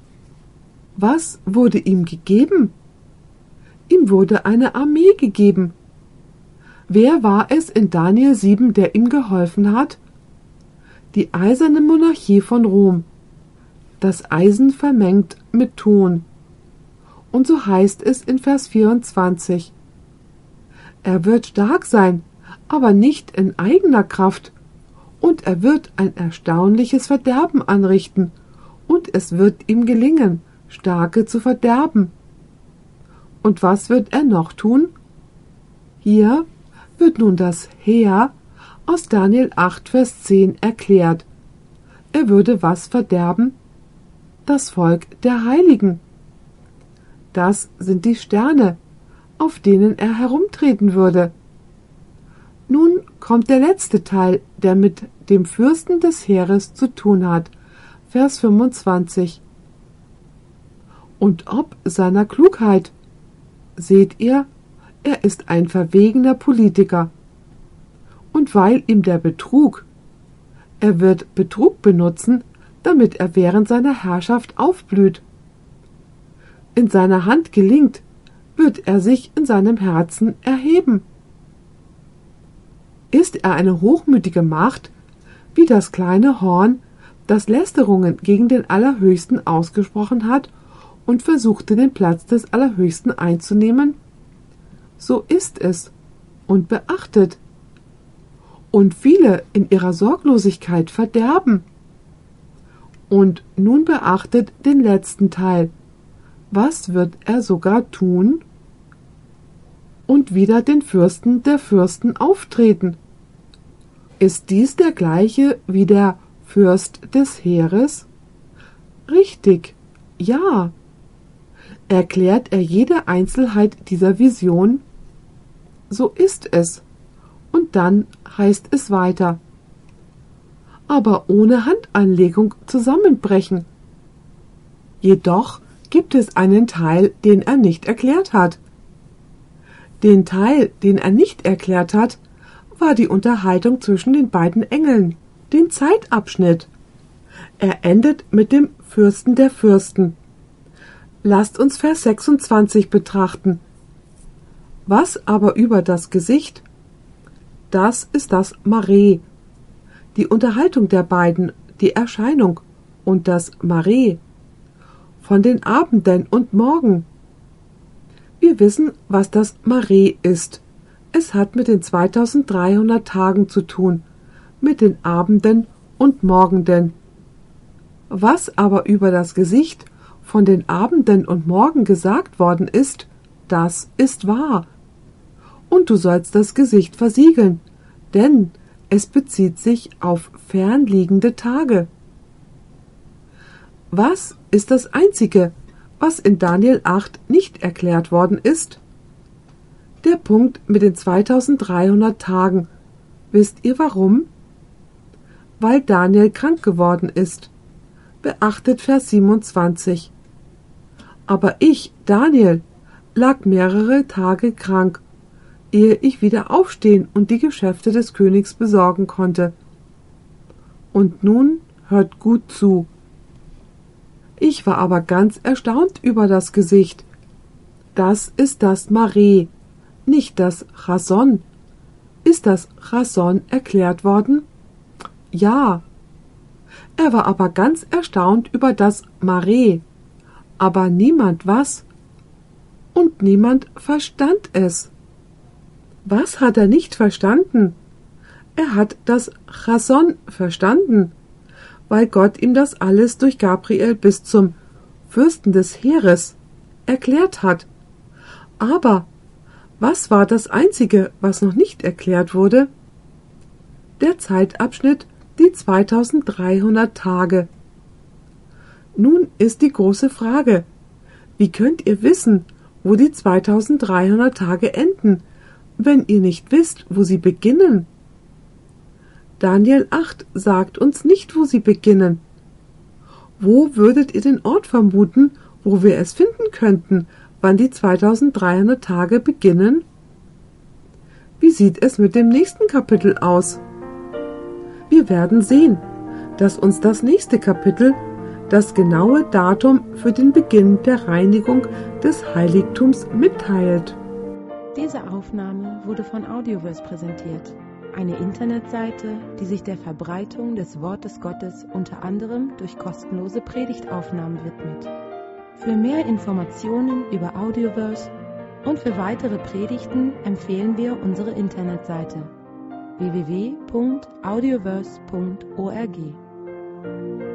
Was wurde ihm gegeben? Ihm wurde eine Armee gegeben, Wer war es in Daniel 7, der ihm geholfen hat? Die eiserne Monarchie von Rom. Das Eisen vermengt mit Ton. Und so heißt es in Vers 24. Er wird stark sein, aber nicht in eigener Kraft. Und er wird ein erstaunliches Verderben anrichten. Und es wird ihm gelingen, Starke zu verderben. Und was wird er noch tun? Hier wird nun das Heer aus Daniel 8, Vers 10 erklärt. Er würde was verderben? Das Volk der Heiligen. Das sind die Sterne, auf denen er herumtreten würde. Nun kommt der letzte Teil, der mit dem Fürsten des Heeres zu tun hat. Vers 25. Und ob seiner Klugheit. Seht ihr, er ist ein verwegener Politiker. Und weil ihm der Betrug, er wird Betrug benutzen, damit er während seiner Herrschaft aufblüht. In seiner Hand gelingt, wird er sich in seinem Herzen erheben. Ist er eine hochmütige Macht, wie das kleine Horn, das Lästerungen gegen den Allerhöchsten ausgesprochen hat und versuchte den Platz des Allerhöchsten einzunehmen? so ist es und beachtet. Und viele in ihrer Sorglosigkeit verderben. Und nun beachtet den letzten Teil. Was wird er sogar tun? Und wieder den Fürsten der Fürsten auftreten. Ist dies der gleiche wie der Fürst des Heeres? Richtig, ja. Erklärt er jede Einzelheit dieser Vision so ist es. Und dann heißt es weiter. Aber ohne Handanlegung zusammenbrechen. Jedoch gibt es einen Teil, den er nicht erklärt hat. Den Teil, den er nicht erklärt hat, war die Unterhaltung zwischen den beiden Engeln, den Zeitabschnitt. Er endet mit dem Fürsten der Fürsten. Lasst uns Vers 26 betrachten, Was aber über das Gesicht? Das ist das Mare. Die Unterhaltung der beiden, die Erscheinung und das Mare. Von den Abenden und Morgen. Wir wissen, was das Mare ist. Es hat mit den 2300 Tagen zu tun, mit den Abenden und Morgenden. Was aber über das Gesicht von den Abenden und Morgen gesagt worden ist, das ist wahr. Und du sollst das Gesicht versiegeln, denn es bezieht sich auf fernliegende Tage. Was ist das Einzige, was in Daniel 8 nicht erklärt worden ist? Der Punkt mit den 2300 Tagen. Wisst ihr warum? Weil Daniel krank geworden ist. Beachtet Vers 27. Aber ich, Daniel, lag mehrere Tage krank, ehe ich wieder aufstehen und die Geschäfte des Königs besorgen konnte. Und nun hört gut zu. Ich war aber ganz erstaunt über das Gesicht. Das ist das Mare, nicht das Rason. Ist das Rason erklärt worden? Ja. Er war aber ganz erstaunt über das Mare, aber niemand was. Und niemand verstand es. Was hat er nicht verstanden? Er hat das Rason verstanden weil Gott ihm das alles durch Gabriel bis zum Fürsten des Heeres erklärt hat. Aber was war das Einzige, was noch nicht erklärt wurde? Der Zeitabschnitt, die 2300 Tage. Nun ist die große Frage, wie könnt ihr wissen, wo die 2300 Tage enden, wenn ihr nicht wisst, wo sie beginnen? Daniel 8 sagt uns nicht, wo sie beginnen. Wo würdet ihr den Ort vermuten, wo wir es finden könnten, wann die 2300 Tage beginnen? Wie sieht es mit dem nächsten Kapitel aus? Wir werden sehen, dass uns das nächste Kapitel das genaue Datum für den Beginn der Reinigung des Heiligtums mitteilt. Diese Aufnahme wurde von Audioverse präsentiert eine Internetseite, die sich der Verbreitung des Wortes Gottes unter anderem durch kostenlose Predigtaufnahmen widmet. Für mehr Informationen über Audioverse und für weitere Predigten empfehlen wir unsere Internetseite www.audioverse.org.